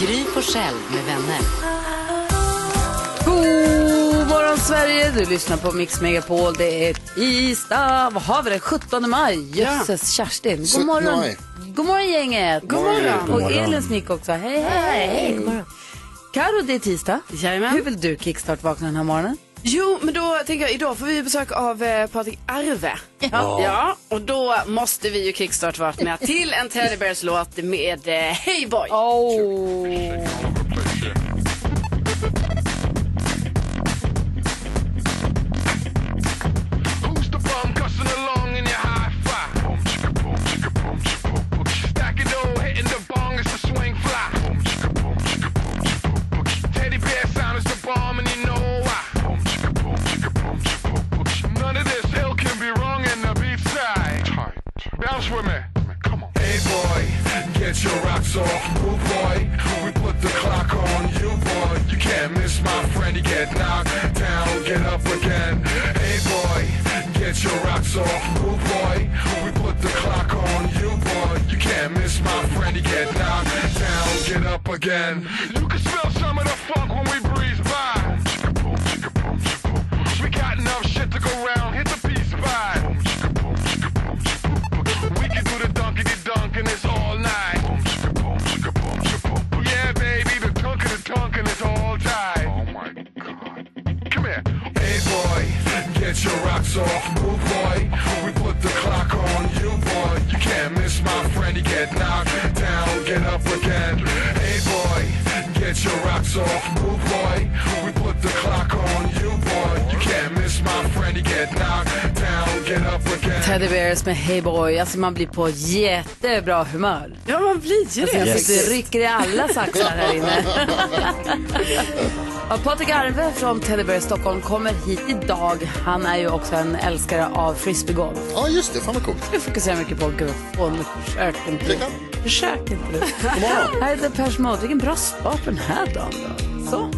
Gry Forssell med vänner. God morgon Sverige, du lyssnar på Mix Megapol. Det är tisdag, vad har vi det? 17 maj. Jösses Kerstin. God morgon. God morgon gänget. God morgon. God Och Elin Snick också. Hej, hej. hej. God morgon. Karo, det är tisdag. Jajamän. Hur vill du kickstart-vakna den här morgonen? Jo, men då tänker jag idag får vi besök av eh, Patrik Arve. Ja. ja. Och då måste vi ju kickstart-vakna till en Teddy Bears-låt med eh, Hey Boy. Oh. With me. Come on. Hey boy, get your rocks off, move boy. We put the clock on you, boy. You can't miss my friend. You get knocked down, get up again. Hey boy, get your rocks off, move boy. We put the clock on you, boy. You can't miss my friend. You get knocked down, get up again. You can smell some of the funk when we breeze by. We got enough shit to go round. Hit and it's all night. Yeah, baby, the the dunk and it's all tight. Oh my god. Come here. Hey boy, get your rocks off, move boy. We put the clock on you, boy. You can't miss my friend. You get knocked down, get up again. Hey boy, get your rocks off, move boy. We put the clock on you, boy. You can't Teddy Bears med Hey Boy. Alltså man blir på jättebra humör. Ja, man blir ju Alltså, det. tycker det rycker i alla saxar här inne. ja, Patrik Arve från Teddy Bear Stockholm kommer hit idag. Han är ju också en älskare av frisbeegolf. Ja, just det. Fan vad coolt. Jag fokuserar mycket på golf. Försök inte. Lycka. Försök inte du. Här är Depeche Mode. Vilken bra start på den här dagen då. Så.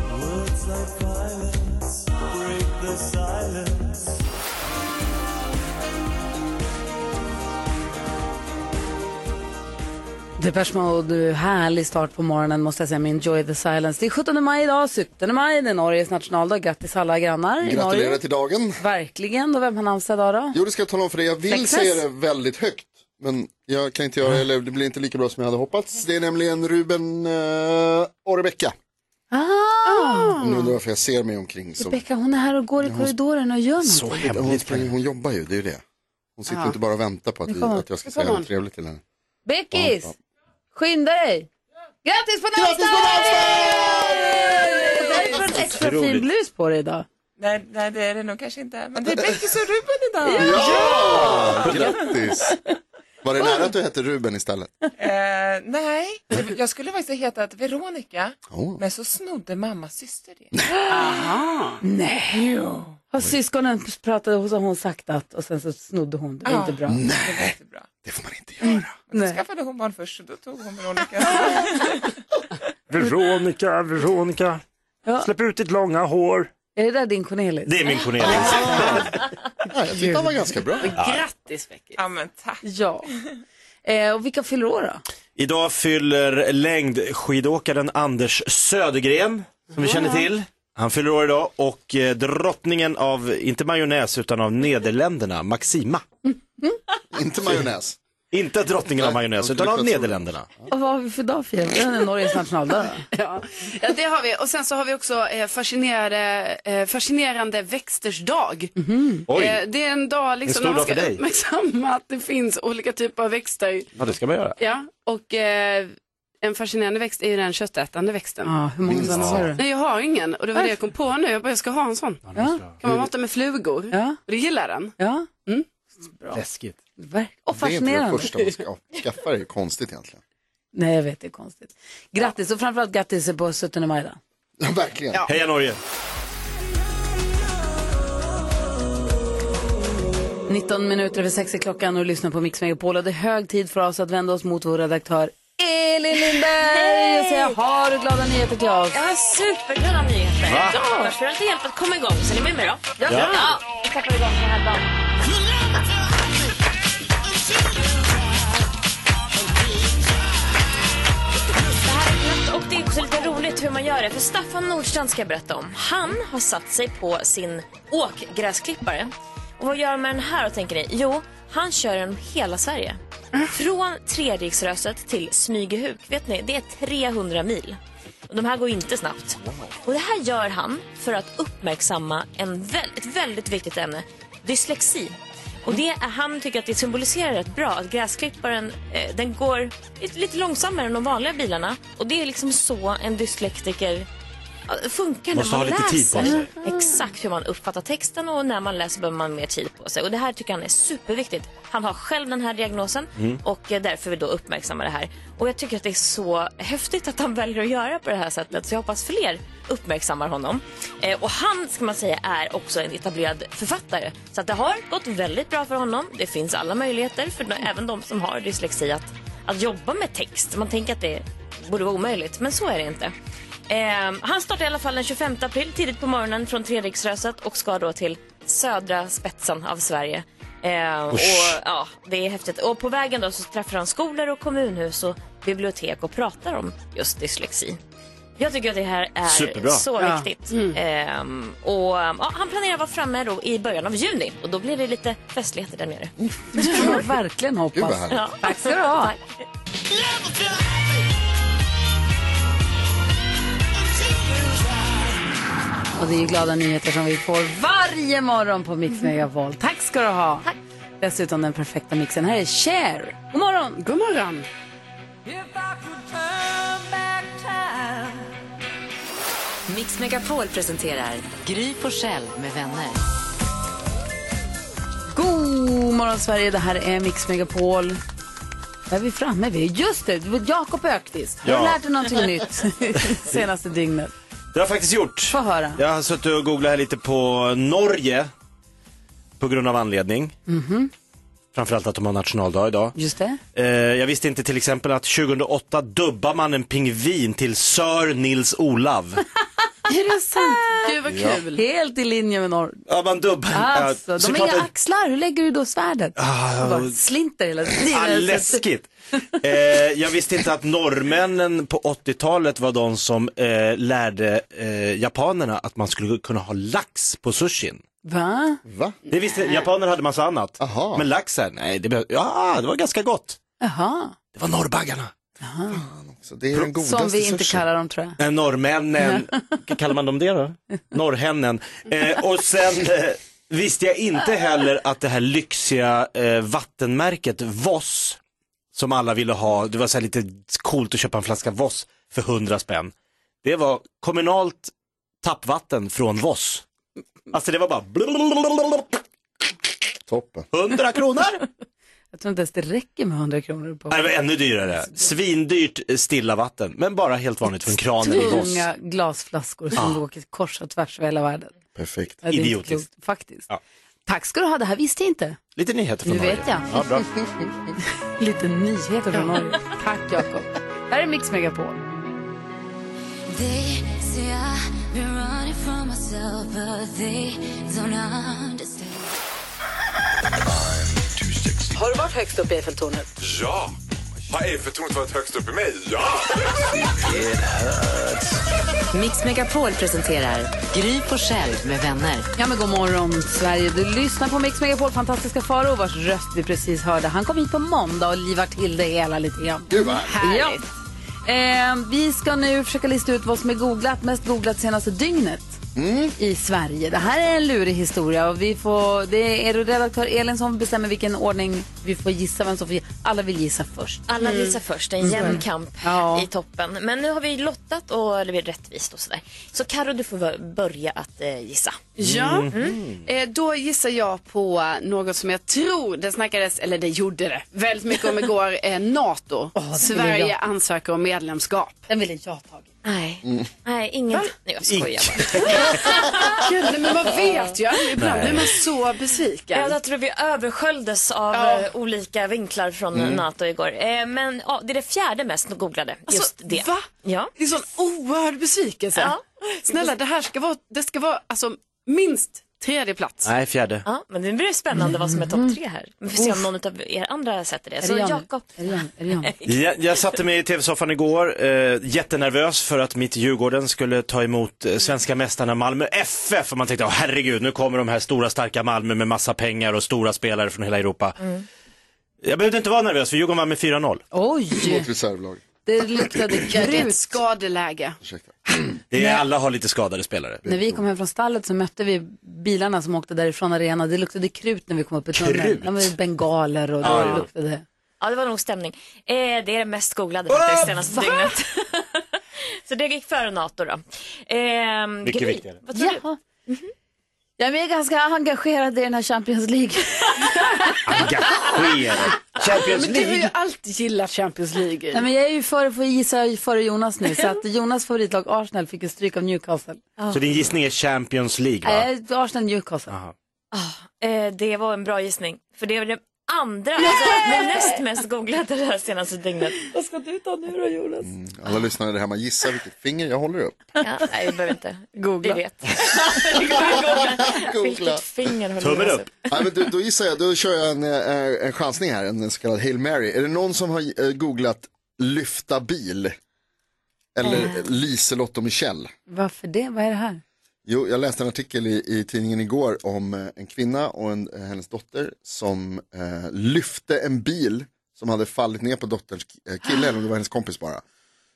Depeche Mode, härlig start på morgonen måste jag säga med Enjoy the Silence. Det är 17 maj idag, 17 maj, det är Norges nationaldag. Grattis alla grannar Gratulerar till dagen. Verkligen, och vem har namnsdag idag då? Jo, det ska jag tala om för dig. Jag vill Sexes? säga det väldigt högt. Men jag kan inte göra det, eller det blir inte lika bra som jag hade hoppats. Det är nämligen Ruben uh, och Rebecca. Ah! Om ni undrar varför jag ser mig omkring så. Rebecka, hon är här och går i korridoren och gör någonting. Hon, springer, hon jobbar ju, det är ju det. Hon sitter inte bara och väntar på att, vi, att jag ska säga något trevligt till henne. Beckis! Ja, Skynda dig! Grattis på Grattis på namnsdagen! Du har en extra fin blus på dig idag. Nej, nej, det är det nog kanske inte. Men det är Beckis och Ruben idag. Ja! Grattis! Var det nära att du hette Ruben istället? Eh, nej, jag skulle faktiskt ha hetat Veronica. Oh. Men så snodde mammas syster det. Nej. Har syskonen pratade hos hon sagt att och sen så snodde hon. Det var Ja. inte bra. Det var inte bra. Det får man inte göra. Men då Nej. skaffade hon barn först och då tog hon Veronica. Veronica, Veronica. Ja. Släpp ut ditt långa hår. Är det där din Cornelis? Det är min Cornelis. Ja, jag tyckte han var ganska bra. Grattis Becky. Ja men tack. Ja. Eh, och vilka fyller år då? Idag fyller längdskidåkaren Anders Södergren, som vi känner till. Han fyller år idag och eh, drottningen av, inte majonnäs, utan av Nederländerna, Maxima. Inte majonnäs. Inte drottningen av majonnäs, utan av Nederländerna. Och vad har vi för dag för Det är Norges nationaldag? Ja. ja, det har vi. Och sen så har vi också eh, fascinerande, eh, fascinerande växters dag. Oj, Eh, det är en dag liksom, när man ska uppmärksamma att det finns olika typer av växter. ja det ska man göra. Ja, och eh, en fascinerande växt är ju den köttätande växten. Ja, hur många sådana har du? Nej, jag har ingen och det var det jag kom på nu. Jag bara, jag ska ha en sån. Ja, Kan man mata med flugor? ja, Och det gillar den. ja. Läskigt. Verk- Och Det är inte det fascinerande. första man ska skaffa, det är konstigt egentligen. Nej, jag vet, det är konstigt. Grattis och framförallt grattis på 17 maj då. Ja, verkligen. Heja Norge! 19 minuter över 6 är klockan och lyssnar på Mix Megapol och det är hög tid för oss att vända oss mot vår redaktör Elin Lindberg och säga har du glada nyheter till oss? Jag har superglada nyheter. Va? Ja. Först får jag lite hjälp att komma igång. Så är ni med mig då? Ja. ja. Vi tappar igång den här dagen. Också lite roligt hur man gör det. För Staffan Nordstrand ska jag berätta om. Han har satt sig på sin åkgräsklippare. Och vad gör han med den här och tänker ni? Jo, han kör den hela Sverige. Från Treriksröset till Smygehuk. Vet ni, det är 300 mil. Och de här går inte snabbt. Och det här gör han för att uppmärksamma en vä- ett väldigt viktigt ämne. Dyslexi. Och det han tycker att det symboliserar rätt bra att gräsklipparen eh, den går lite, långsammare än de vanliga bilarna. Och det är liksom så en dyslektiker funkar Måste när man läser. tid på sig. Exakt hur man uppfattar texten och när man läser behöver man mer tid på sig. Och det här tycker han är superviktigt. Han har själv den här diagnosen Mm. och eh, därför vill då uppmärksamma det här. Och jag tycker att det är så häftigt att han väljer att göra på det här sättet. Så jag hoppas fler uppmärksammar honom. Eh, och han ska man säga är också en etablerad författare. Så att det har gått väldigt bra för honom. Det finns alla möjligheter för de- även de som har dyslexi att, att jobba med text. Man tänker att det borde vara omöjligt, men så är det inte. Eh, han startar i alla fall den 25 april tidigt på morgonen från Treriksröset och ska då till södra spetsen av Sverige. Eh, och, ja, det är häftigt. Och på vägen då så träffar han skolor och kommunhus och bibliotek och pratar om just dyslexi. Jag tycker att det här är Superbra. så Ja. viktigt. Ehm, och ja, Han planerar att vara framme då i början av juni och då blir det lite festligheter där nere. Det får man verkligen hoppas. Ja. Tack ska du ha. Tack. Och det är ju glada nyheter som vi får varje morgon på Mix Megapol. Tack ska du ha. Tack. Dessutom den perfekta mixen. Här är Cher. God morgon. God morgon. Mix Megapol presenterar Gry Forssell med vänner. God morgon Sverige, det här är Mix Megapol. Där är vi framme vid. Just det, Jakob Ökvist. Har Ja. du lärt dig någonting nytt senaste dygnet? Det har jag faktiskt gjort. Få höra. Jag har suttit och googlat här lite på Norge. På grund av anledning. Mhm. Framförallt att de har nationaldag idag. Just det. Eh, jag visste inte till exempel att 2008 dubbar man en pingvin till Sir Nils Olav. Är det sant? Gud vad Ja. kul. Helt i linje med norr. Ja, man dubbar. Alltså, Ja, de har inga att- axlar. Hur lägger du då svärdet? Ah, bara slinter hela tiden. Ah, läskigt. Eh, jag visste inte att norrmännen på 80-talet var de som eh, lärde eh, japanerna att man skulle kunna ha lax på sushin. Va? Va? Det visste, japaner hade massa annat. Men laxen, nej, det, ja, det var ganska gott. Jaha. Det var norrbaggarna. Så det är den godaste Som vi inte sushi. kallar dem tror jag. Eh, norrmännen, kallar man dem det då? Norrhännen. Eh, och sen eh, visste jag inte heller att det här lyxiga eh, vattenmärket Voss, som alla ville ha, det var så här lite coolt att köpa en flaska Voss för 100 spänn. Det var kommunalt tappvatten från Voss. Alltså det var bara Toppen. 100 kronor. Jag tror inte ens det räcker med 100 kronor på Nej, det var ännu dyrare. Svindyrt stilla vatten, men bara helt vanligt från kranen i Voss. tunga glasflaskor som Ja. åker kors och tvärs över hela världen. Perfekt. Ja, Idiotiskt. klokt, faktiskt. Ja. Tack ska du ha, det här visste jag inte. Lite nyheter från Nu Norge. vet jag. Ja, bra. Lite nyheter från Norge. Tack Jakob. Här är Mix Megapol. Har du varit högst upp i Eiffeltornet? Ja! Har Eiffeltornet varit högst upp i mig? Ja! Mix Megapol presenterar Gry Forssell med vänner. Ja men god morgon Sverige. Du lyssnar på Mix Megapol, fantastiska Faro vars röst vi precis hörde. Han kom hit på måndag och livar till det hela lite grann. Gud vad Ja. Eh, vi ska nu försöka lista ut vad som är googlat, mest googlat senaste dygnet. I Sverige. Det här är en lurig historia och vi får, det är redaktör Elin som bestämmer vilken ordning vi får gissa vem som får Alla vill gissa först. Alla Mm. gissar först, en jämn Mm. kamp Ja. i toppen. Men nu har vi lottat och eller vi är rättvist och sådär. Så Karo du får bör- börja att eh, gissa. Ja, Mm. eh, då gissar jag på något som jag tror det snackades, eller det gjorde det, väldigt mycket om igår, eh, NATO. det vill Sverige ansöker om medlemskap. Den vill inte jag ha tagit. Nej, Mm. nej inget. Nej, jag skojar bara. Gud, nej, men man vet ju ibland blir man så besviken. Ja, jag tror vi översköljdes av Ja. eh, olika vinklar från Mm. NATO igår. Eh, men ja, det är det fjärde mest googlade. Just det. Alltså, Va? Ja. Det är sån oerhörd besvikelse. Ja. Snälla, det här ska vara, det ska vara alltså, minst tredje plats. Nej, fjärde. Ja, men det blir spännande vad som är topp tre här. Vi får se om någon av er andra sätter det. Så det? Jakob. Det det? Jag, jag satte mig i tv-soffan igår, eh, jättenervös för att mitt Djurgården skulle ta emot eh, svenska mästarna Malmö FF. Och man tänkte, åh herregud, nu kommer de här stora starka Malmö med massa pengar och stora spelare från hela Europa. Mm. Jag behövde inte vara nervös, för Djurgården vann med 4-0. Oj! Mot reservlag. Det luktade krut. skadeläge. Det är, alla har lite skadade spelare. När vi kom hem från stallet så mötte vi bilarna som åkte därifrån arenan. Det luktade krut när vi kom upp i tunneln. Krut? Det var bengaler och det Ja. luktade... Ja, det var nog stämning. Eh, det är det mest googlade faktiskt senaste dygnet. Så det gick före NATO då. Eh, Mycket viktigare. Vad tror du? Jaha. Jag är ganska engagerad i den här Champions League. Engagerad. Champions Men du har ju League. alltid gillat Champions League. Nej, men jag är ju före, får gissa före Jonas nu. Så att Jonas favoritlag Arsenal fick ju stryk av Newcastle. Så din gissning är Champions League va? Nej, Arsenal Newcastle. Eh, det var en bra gissning. För det var det andra, alltså det näst mest googlade det här senaste dygnet. Vad ska du ta nu då Jonas? Alla lyssnare där hemma, gissa vilket finger jag håller upp. Ja, nej, vi behöver inte. Googla. Vi vet. Googla. Vilket finger håller Jonas Nej, men då, då gissar jag, då kör jag en, eh, en chansning här, en så kallad Hail Mary. Är det någon som har eh, googlat lyfta bil? Eller Eh. Liselott och Michelle? Varför det? Vad är det här? Jo, jag läste en artikel i, i tidningen igår om eh, en kvinna och en, eh, hennes dotter som eh, lyfte en bil som hade fallit ner på dotterns eh, kille, eller om det var hennes kompis bara.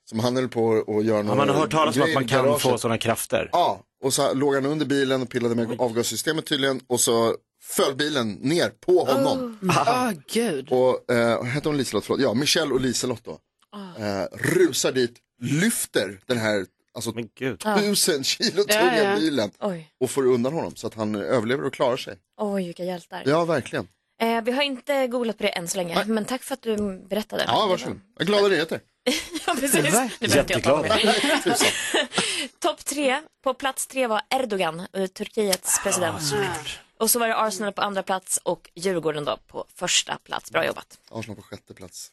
Som han höll på att göra Ja, några man har hört talas om att man kan garaget. få sådana krafter. Ja, och så låg han under bilen och pillade med avgassystemet tydligen och så föll bilen ner på honom. Åh, gud. Och eh, hette hon Liselott? Förlåt. Ja, Michelle och Liselott då. Eh, rusar dit, lyfter den här alltså, tusen kilo tunga Ja, ja. bilen Oj. och får undan honom så att han överlever och klarar sig. Oj, vilka hjältar. Ja, verkligen. Eh, vi har inte googlat på det än så länge, men tack för att du berättade. Ja, varsågod. Jag glada nyheter. Ja, precis. Tusan. Topp tre, på plats tre var Erdogan, eh, Turkiets president. Och så var det Arsenal på andra plats och Djurgården då på första plats. Bra jobbat. Arsenal på sjätte plats.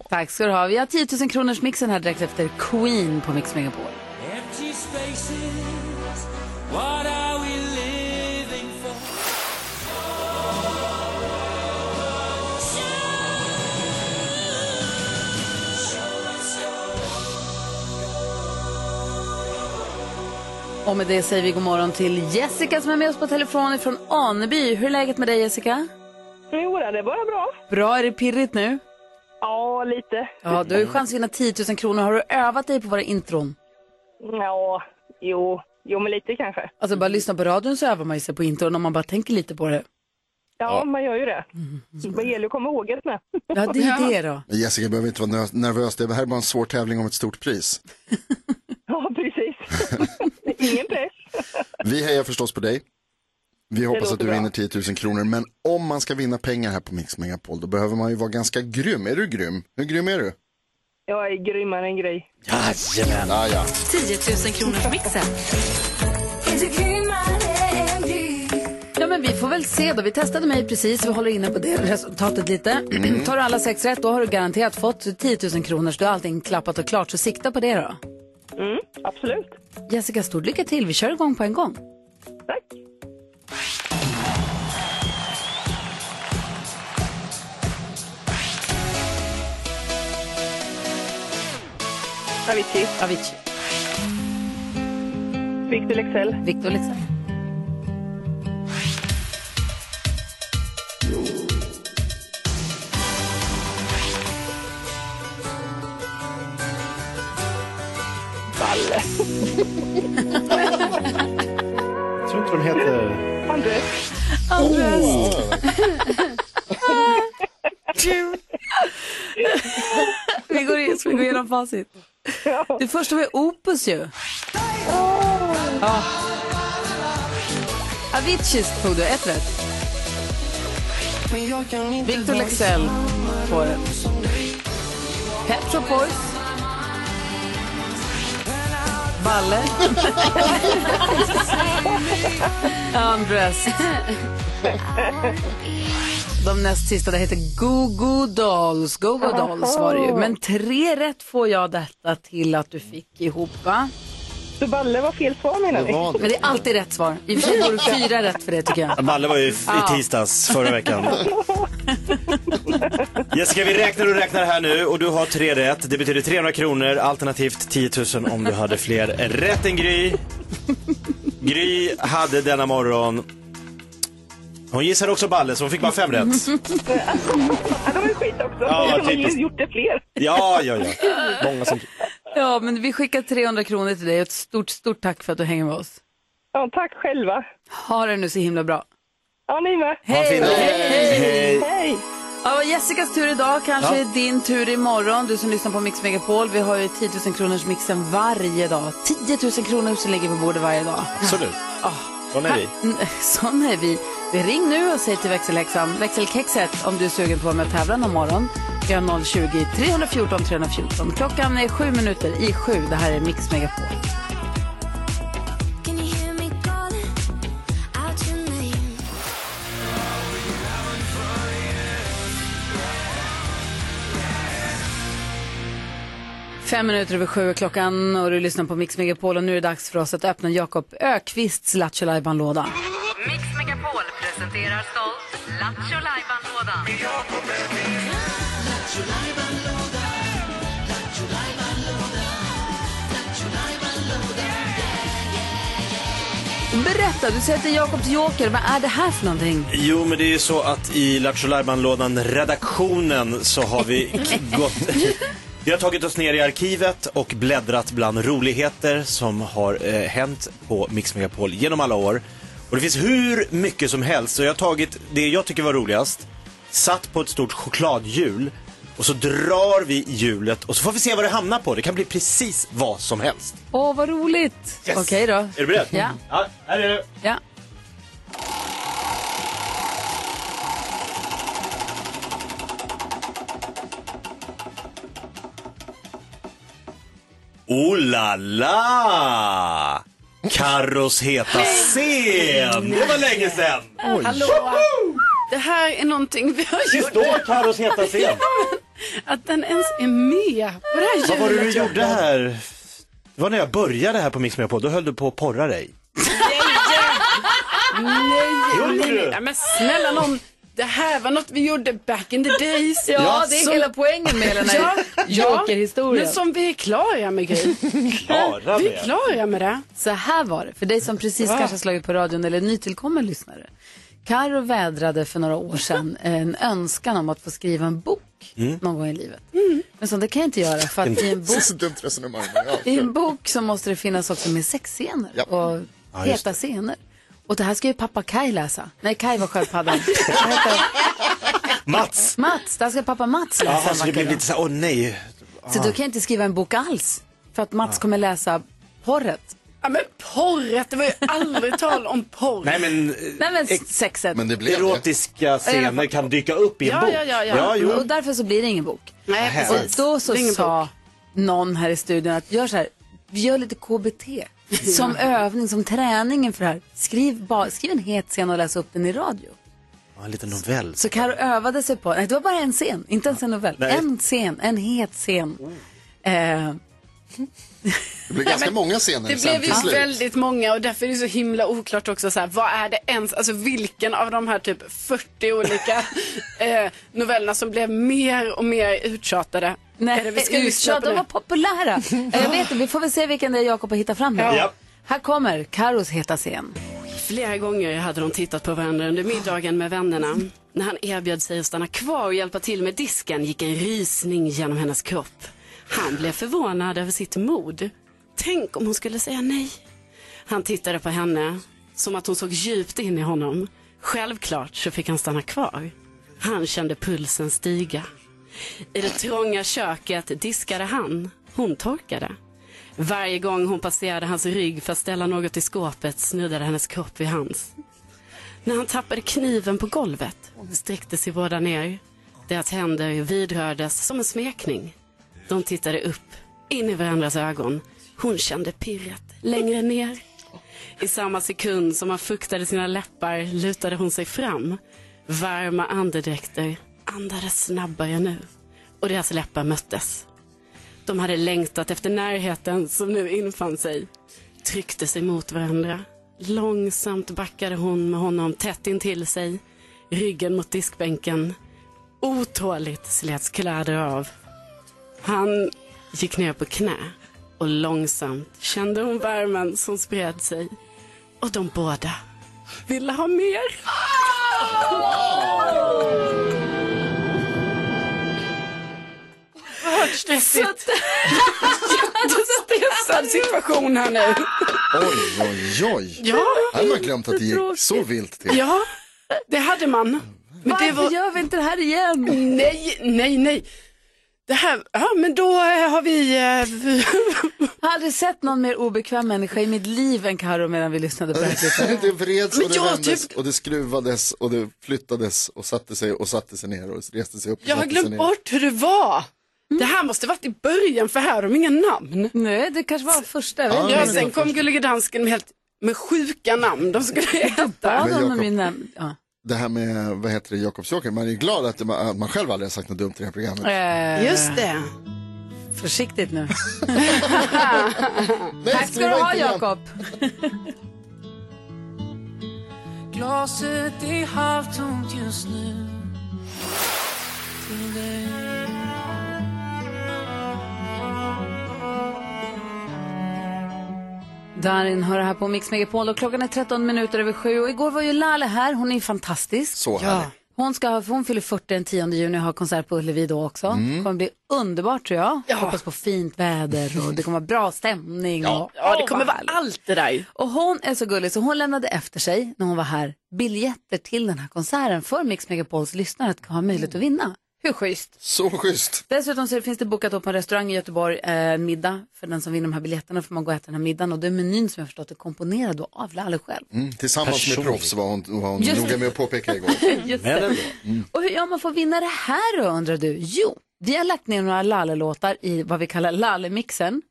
Tack ska du ha. Vi har 10 000 kronors mixen här direkt efter Queen på Mix Megapol. Och med det säger vi god morgon till Jessica som är med oss på telefon från Aneby. Hur är läget med dig Jessica? Jo, det är bara bra. Bra, är det pirrigt nu? Ja, lite. Ja, du har ju chans att vinna 10 000 kronor. Har du övat dig på våra intron? Ja, jo, jo men lite kanske. Alltså bara lyssna på radion så övar man ju sig på intron om man bara tänker lite på det. Ja, man gör ju det. Det gäller att komma ihåg det med. Ja, det är det då. Men Jessica behöver inte vara nervös, det här är bara en svår tävling om ett stort pris. Ja, precis. Ingen press. Vi hejar förstås på dig. Vi hoppas att du bra. vinner 10 000 kronor, men om man ska vinna pengar här på Mix Megapol, då behöver man ju vara ganska grym. Är du grym? Hur grym är du? Jag är grymmare än grej. Jajamän. Ja, ja. 10 000 kronors mixen. Ja, men vi får väl se då. Vi testade mig precis. Vi håller inne på det resultatet lite. Mm. Tar du alla sex rätt, då har du garanterat fått 10 000 kronor. Så du har allting klappat och klart. Så sikta på det då. Mm, absolut. Jessica, stort lycka till. Vi kör igång på en gång. Tack. Avicii. Avicii. Victor Lexell. Victor Lexell. Jag tror inte de heter... Andres. Andres. vi, går in, ska vi gå igenom facit? Det första var Opus ju. Ja. Aviciis tog du ett rätt. Victor Lexell, två rätt. Pet Shop Boys. Balle. Undressed. De näst sista, det heter Go Go Dolls. Go Go Dolls var det ju. Men tre rätt får jag detta till att du fick ihop, va? Så Balle var fel svar menar ni? Men det är alltid rätt svar. I och för sig fyra rätt för det tycker jag. Balle var ju i Ja. tisdags förra veckan. Jessica, vi räknar och räknar här nu och du har tre rätt. Det betyder 300 kronor, alternativt 10 000 om du hade fler rätt än Gry. Gry hade denna morgon hon gissade också Balle så hon fick bara fem rätt. Ja, de är skit också. Ja, de har ju typiskt. gjort det fler. Ja, ja, ja. Många som... Ja, men vi skickar 300 kronor till dig. Ett stort, stort tack för att du hänger med oss. Ja, tack själva. Ha det nu så himla bra. Ja, ni med. Hej! Hej! Hej! Ja, vad Jessicas tur idag, kanske Ja. är din tur imorgon. Du som lyssnar på Mix Megapol. Vi har ju 10 000 kronors mixen varje dag. 10 000 kronor som ligger på bordet varje dag. Absolut. Ja. Sån är vi. Mm, Sån är vi. vi. Ring nu och säg till växelhäxan, växelkexet, om du är sugen på att vara med och tävla någon morgon. Vi har 020-314 314. Klockan är sju minuter i sju. Det här är Mix Megapol. Fem minuter över sju klockan och du lyssnar på Mix Megapol och nu är det dags för oss att öppna Jakob Ökvists Lattjo låda Mix Megapol presenterar stolt Lattjo Lajban-lådan. Berätta, du säger att det är Jakobs joker. Vad är det här för någonting? Jo, men det är ju så att i Lattjo lådan redaktionen så har vi gått... Vi har tagit oss ner i arkivet och bläddrat bland roligheter som har eh, hänt på Mix Megapol genom alla år. Och det finns hur mycket som helst, så jag har tagit det jag tycker var roligast, satt på ett stort chokladhjul och så drar vi hjulet och så får vi se vad det hamnar på. Det kan bli precis vad som helst. Åh, vad roligt. Yes. Okej då. Är du beredd? Ja. ja här är det. Ja. Oh la la! Carros heta scen! Det var länge sedan! Hallå! Det här är någonting vi har Det gjort. står Carros heta scen. Att den ens är med på det här Vad var det du hjulet, gjorde här? Det var när jag började här på Mix på. Då höll du på att porra dig. Nej, nej, nej, nej, men snälla någon. Det här var något vi gjorde back in the days. Ja, det är Som- hela poängen med den här jokerhistorien. Men som vi är klara med Gry. Klara Vi är med. klara med det. Så här var det, för dig som precis Va? kanske slagit på radion eller nytillkommen lyssnare. Karo vädrade för några år sedan en önskan om att få skriva en bok Mm. någon gång i livet. Men så det kan jag inte göra för att i en bok, Så dumt resonemang. men ja, i en bok så måste det finnas också med sexscener Ja. och Ja, heta scener. Och det här ska ju pappa Kai läsa. Nej, Kai var sköldpaddan. Mats! Mats, det här ska pappa Mats läsa. Ja, en så det blev lite så här, åh nej. Så då kan jag inte skriva en bok alls. För att Mats kommer läsa porret. Ja, men porret, det var ju aldrig tal om porr. Nej men, Nej men sexet. Men det blev det. erotiska scener kan dyka upp i en Ja, bok. ja, ja, ja. ja jo. Och därför så blir det ingen bok. Nej, Och precis. då så Det är ingen sa bok. någon här i studion att gör så här, vi gör lite KBT. Som övning, som träning inför det här. Skriv, skriv en het scen och läs upp den i radio. Ja, en liten novell. Så Karo övade sig på, nej det var bara en scen, inte ens en novell. Nej. En scen, en het scen. Eh, Det blev ganska många scener Det sen blev till ju slut. väldigt många och därför är det så himla oklart också så här, vad är det ens, alltså vilken av de här typ 40 olika eh, novellerna som blev mer och mer uttjatade? Nej, vi ska uttjat, på de nu? var populära. Eh, Jag vet inte, vi får väl se vilken det är Jakob har hittat fram här. Ja. Här kommer Karos heta scen. Flera gånger hade de tittat på varandra under middagen med vännerna. När han erbjöd sig att stanna kvar och hjälpa till med disken gick en rysning genom hennes kropp. Han blev förvånad över sitt mod. tänk om hon skulle säga nej. Han tittade på henne som att hon såg djupt in i honom. Självklart så fick han stanna kvar. Han kände pulsen stiga. I det trånga köket diskade han. Hon torkade. Varje gång hon passerade hans rygg för att ställa något i skåpet snuddade hennes kropp vid hans. När han tappade kniven på golvet sträckte sig båda ner. Deras händer vidrördes som en smekning. De tittade upp, in i varandras ögon. Hon kände pirret längre ner. I samma sekund som han fuktade sina läppar lutade hon sig fram. Varma andedräkter andades snabbare nu och deras läppar möttes. De hade längtat efter närheten som nu infann sig. Tryckte sig mot varandra. Långsamt backade hon med honom tätt intill sig. Ryggen mot diskbänken. Otåligt slets kläder av. Han gick ner på knä och långsamt kände hon värmen som spred sig. Och de båda ville ha mer. Oerhört stressigt. Jättestressad situation här nu. Oj, oj, oj. Ja. Hade man glömt att det gick så vilt till? Ja, det hade man. Men Varför det var... gör vi inte det här igen? Nej, nej, nej. Det här, ja men då eh, har vi... eh, Jag har aldrig sett någon mer obekväm människa i mitt liv än Karo medan vi lyssnade på det här det vreds Men och det jag vändes typ- och det skruvades och det flyttades och satte sig och satte sig ner och reste sig upp och Jag har satte sig glömt bort hur det var. Det här måste varit i början för här har de inga namn. Nej, det kanske var första. Ja. Ja, sen kom. Gullige Dansken med, helt, med sjuka namn. De skulle heta. Men Jakob-. Ja. Det här med, vad heter det, Jakobsjoker, man är ju glad att man, att man själv aldrig har sagt något dumt i det här programmet. Eh, Just det. Försiktigt nu. Nej, Tack ska skriva du ha inte igen. Jakob. Glaset är halvtomt just nu Till dig Darin hör här på Mix Megapol och klockan är 13 minuter över sju och igår var ju Lale här, hon är fantastisk. Så härlig. Hon, ska, ha- hon fyller 40 den 10 juni och har konsert på Ullevi då också. Mm. kommer bli underbart tror jag. Hoppas på fint väder och det kommer vara bra stämning. Och, Ja, det kommer vara allt det där. Och hon är så gullig så hon lämnade efter sig när hon var här biljetter till den här konserten för Mix Megapols lyssnare att ha möjlighet att vinna. Hur schysst? Så schysst. Dessutom så finns det bokat upp på en restaurang i Göteborg, eh, middag för den som vinner de här biljetterna får man gå och äta den här middagen och det är menyn som jag förstått är komponerad då av Lalle själv. Mm, tillsammans med Personlig. proffs var hon, var hon Just noga med att påpeka igår. Just det. ändå. Och hur gör man för att vinna det här då undrar du? Jo, vi har lagt ner några Lalle-låtar i vad vi kallar Lalle-mixen.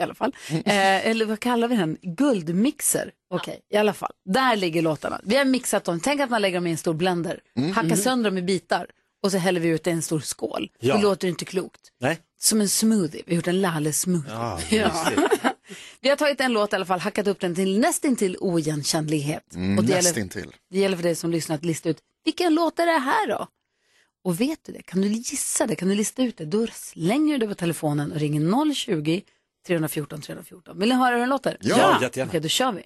I alla fall. Eh, eller vad kallar vi den? Guldmixer. Okej, i alla fall. Där ligger låtarna. Vi har mixat dem. Tänk att man lägger dem i en stor blender. Hackar sönder dem i bitar. Och så häller vi ut det i en stor skål. Ja. Det låter inte klokt. Nej. Som en smoothie. Vi har gjort en Lalle-smoothie. Ja, Ja. Vi har tagit en låt i alla fall, hackat upp den till nästintill oigenkännlighet. Mm, och det gäller, nästintill. det gäller för dig som lyssnar att lista ut vilken låt är det här då? Och vet du det, kan du gissa det, kan du lista ut det, då slänger du det på telefonen och ringer 020 314 314. Vill ni höra hur den låter? Ja, Ja, jättegärna. Okej, då kör vi.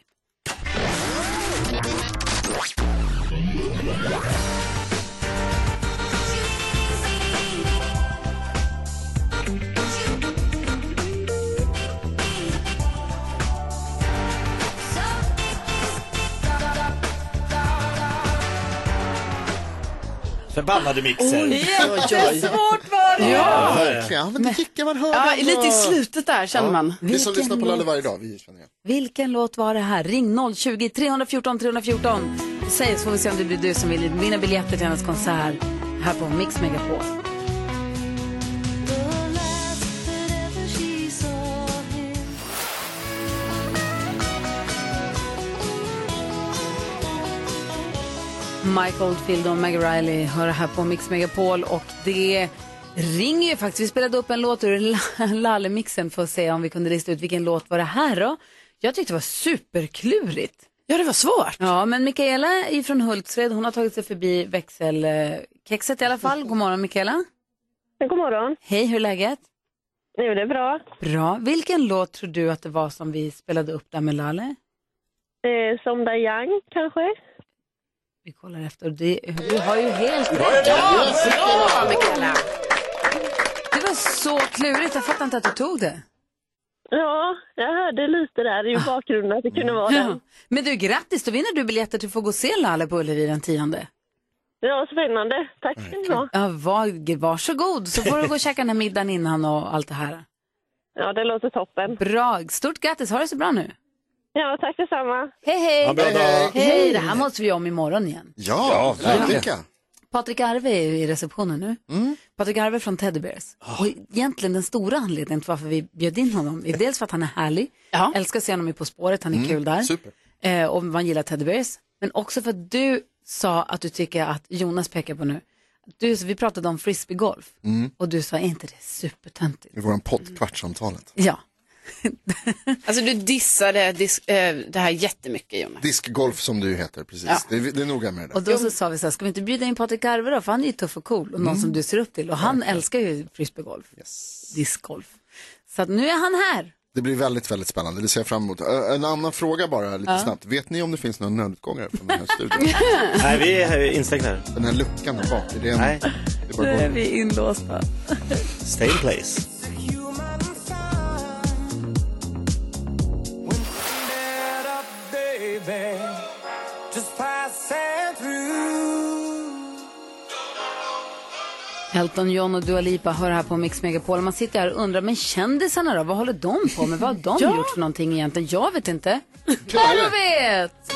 Förbannade mixer. Jättesvårt var det! Ja. Verkligen, ja, men det gick man hörde ja, ändå. lite i slutet där känner man. Vi som lyssnar på? Lalle varje dag, vi känner igen. Vilken låt var det här? Ring 020 314 314. Säg så får vi se om det blir du som vill vinna biljetter till hennes konsert här på Mix Megapol. Mike Oldfield och Maggie Riley hör här på Mix Megapol och det ringer ju faktiskt. Vi spelade upp en låt ur Lalle-mixen för att se om vi kunde lista ut vilken låt var det här då. Jag tyckte det var superklurigt. Ja, det var svårt. Ja, men Mikaela ifrån Hultsfred, hon har tagit sig förbi växelkexet i alla fall. God morgon Mikaela. God morgon. Hej, hur är läget? Jo, det är bra. Bra. Vilken låt tror du att det var som vi spelade upp där med Lalle? Eh, som Young kanske? Vi kollar efter. Det, du har ju helt rätt. Ja, bra Mikaela. Det var så klurigt. Jag fattar inte att du tog det. Ja, jag hörde lite där i bakgrunden att det kunde vara Ja. den. Men du, grattis, då vinner du biljetter till att få gå och se Lalle på Ullevi den tionde. Ja, spännande. Tack ska ni ha. Ja, var, varsågod, så får du gå och käka den här middagen innan och allt det här. Ja, det låter toppen. Bra, stort grattis, ha det så bra nu. Ja, tack detsamma. Hej, hej! Ha en bra dag. Hej, det här måste vi göra om imorgon igen. Ja, verkligen. Patrik Arve är ju i receptionen nu. Patrik Arve från Teddy Bears. Och egentligen den stora anledningen till varför vi bjöd in honom är dels för att han är härlig, älskar att se honom i På spåret, han är Mm, kul där. super. Eh, och man gillar Teddy Bears. Men också för att du sa att du tycker att Jonas pekar på nu. Du, vi pratade om frisbeegolf Mm. och du sa, är inte det supertöntigt? I våran podd, Kvartsamtalet. Ja. Alltså du dissade dis- eh, det här jättemycket Jonas. Diskgolf som du heter, precis. Ja. Det, är, det är noga med det. Och då så sa vi så här, ska vi inte bjuda in Patrik Arve då? För han är ju tuff och cool och någon som du ser upp till. Och han älskar ju frisbeegolf, discgolf. Så att nu är han här. Det blir väldigt, väldigt spännande. Det ser jag fram emot. En annan fråga bara lite Ja. snabbt. Vet ni om det finns några nödutgångar från den här studion? Nej, vi är instängda här. Den här luckan där bak, är det en... Nej. Det är bara Nu är vi inlåsta. Stay in place. Baby, just passing through. Elton John och Dua Lipa hör här på Mix Megapol. Man sitter här och undrar, men kändisarna då? Vad håller de på med? Vad har de Ja. gjort för någonting egentligen? Jag vet inte. Carro vet!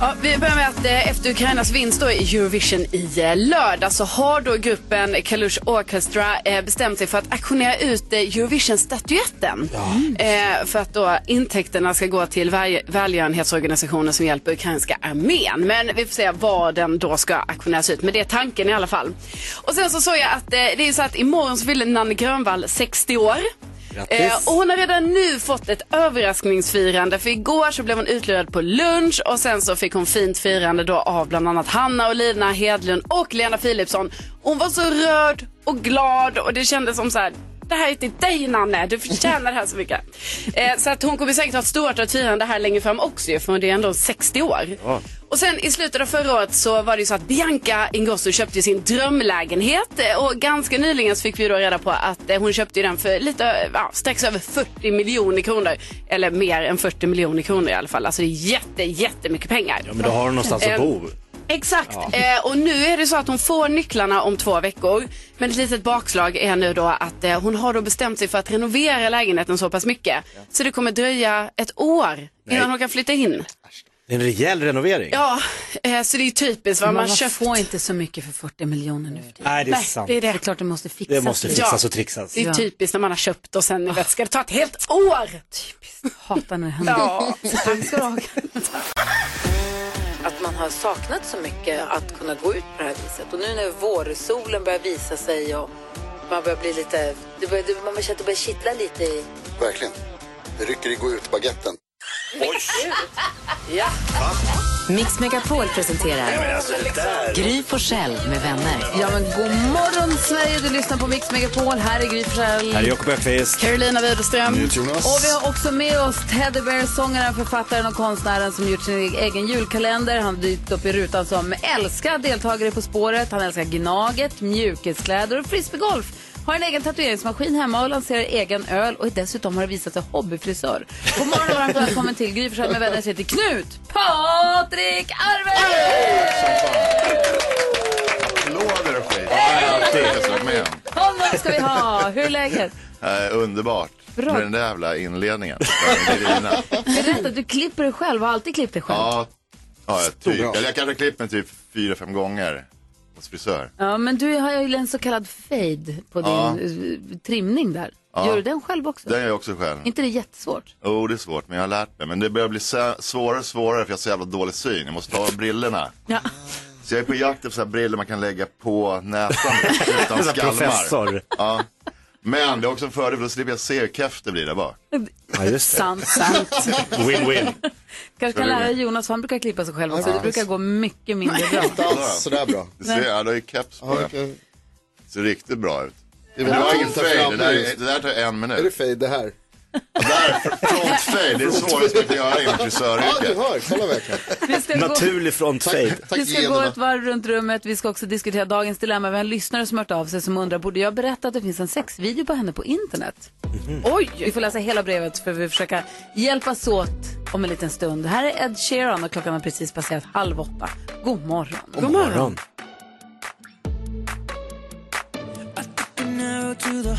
Ja, vi börjar med att eh, efter Ukrainas vinst i Eurovision i eh, lördag så har då gruppen Kalush Orchestra eh, bestämt sig för att auktionera ut Eurovision-statyetten. Eh, för att då intäkterna ska gå till väl- välgörenhetsorganisationer som hjälper ukrainska armén. Men vi får se vad den då ska auktioneras ut. Men det är tanken i alla fall. Och sen så såg jag att det är så att imorgon så fyller Nanne Grönvall 60 år. Eh, och hon har redan nu fått ett överraskningsfirande för igår så blev hon utlurad på lunch och sen så fick hon fint firande då av bland annat Hanna och Lina Hedlund och Lena Philipsson. Hon var så rörd och glad och det kändes som så här det här är till dig Nanne, du förtjänar det här så mycket. Eh, så att hon kommer säkert ha ett stort firande här längre fram också ju, för det är ändå 60 år. Och sen i slutet av förra året så var det ju så att Bianca Ingrosso köpte sin drömlägenhet eh, och ganska nyligen så fick vi då reda på att eh, hon köpte den för lite, eh, ja, strax över 40 miljoner kronor. Eller mer än 40 miljoner kronor i alla fall. Alltså det är jätte, jättemycket pengar. Ja, men då har du någonstans att bo. Exakt, Ja. eh, och nu är det så att hon får nycklarna om två veckor. Men ett litet bakslag är nu då att eh, hon har då bestämt sig för att renovera lägenheten så pass mycket. Så det kommer dröja ett år innan Nej. hon kan flytta in. Det är en rejäl renovering. Ja, eh, så det är ju typiskt Men man man köpt. får inte så mycket för 40 miljoner nu för tiden. Nej, det är sant. det är det. Det är klart det måste fixas. Det måste fixas och trixas. Det är Ja. typiskt när man har köpt och sen vet, ska det ta ett helt år. Hatar när det händer. Ja. Så tack ska du ha. Att man har saknat så mycket att kunna gå ut på det här viset. Och nu när vårsolen börjar visa sig och man börjar bli lite, det börjar, det, man känner att det börjar kittla lite i... Verkligen. Det rycker i gå ut-baguetten. Ja. Mix Megapol presenterar Gry Forssell med vänner. Ja men god morgon Sverige, du lyssnar på Mix Megapol. Här är Gry Forssell. Här är Jakob Öqvist. Carolina Widerström. Och vi har också med oss Teddy Bear, sångaren, författaren och konstnären som gjort sin egen julkalender. Han har dykt upp i rutan som älskar deltagare På spåret. Han älskar Gnaget, mjukiskläder och frisbeegolf. Har en egen tatueringsmaskin hemma och lanserar egen öl och dessutom har det visat sig hobbyfrisör. God morgon och varmt välkommen till Gry med vänner heter Knut Patrik Arve! Applåder och skit. Honom ska vi ha! Hur är läget? Eh, underbart. Bra. Med den där jävla inledningen. Berätta, du klipper dig själv, har alltid klippt dig själv. Ja, ja jag, typ, eller jag kanske klippt mig typ fyra, fem gånger hos frisör. Ja, men du har ju en så kallad fade på din Ja. eh, trimning där. Ja. Gör du den själv också? Det gör jag också själv. inte det jättesvårt? Jo, det är svårt, men jag har lärt mig. Men det börjar bli sä- svårare och svårare för jag har så jävla dålig syn. Jag måste ta av brillorna. Ja. Så jag är på jakt efter så här brillor man kan lägga på näsan utan Så här skalmar. professor. Ja. Men det är också en fördel för då slipper jag se hur keft det blir där bak. Ja, just det. Sant, sant. Win-win. Kanske kan lära Jonas, för han brukar klippa sig själv också. Det brukar gå mycket mindre bra. Inte alls sådär bra. Du ser, ja, du har ju keps på. Ja, Ja, okej. Ser riktigt bra ut. Det var ingen fade, det, där, det där tar en minut. Är det fade det här? Frontfade, det är svårast att göra inom Ja, du frisöryrket. hör. Kolla verkligen. Vi ska Naturlig frontfade. Vi ska gå ett varv runt rummet. Vi ska också diskutera dagens dilemma. Vi har en lyssnare som har hört av sig som undrar, borde jag berätta att det finns en sexvideo på henne på internet? Oj! Vi får läsa hela brevet för vi försöka hjälpas åt om en liten stund. Här är Ed Sheeran och klockan har precis passerat halv åtta. God morgon. God morgon. An arrow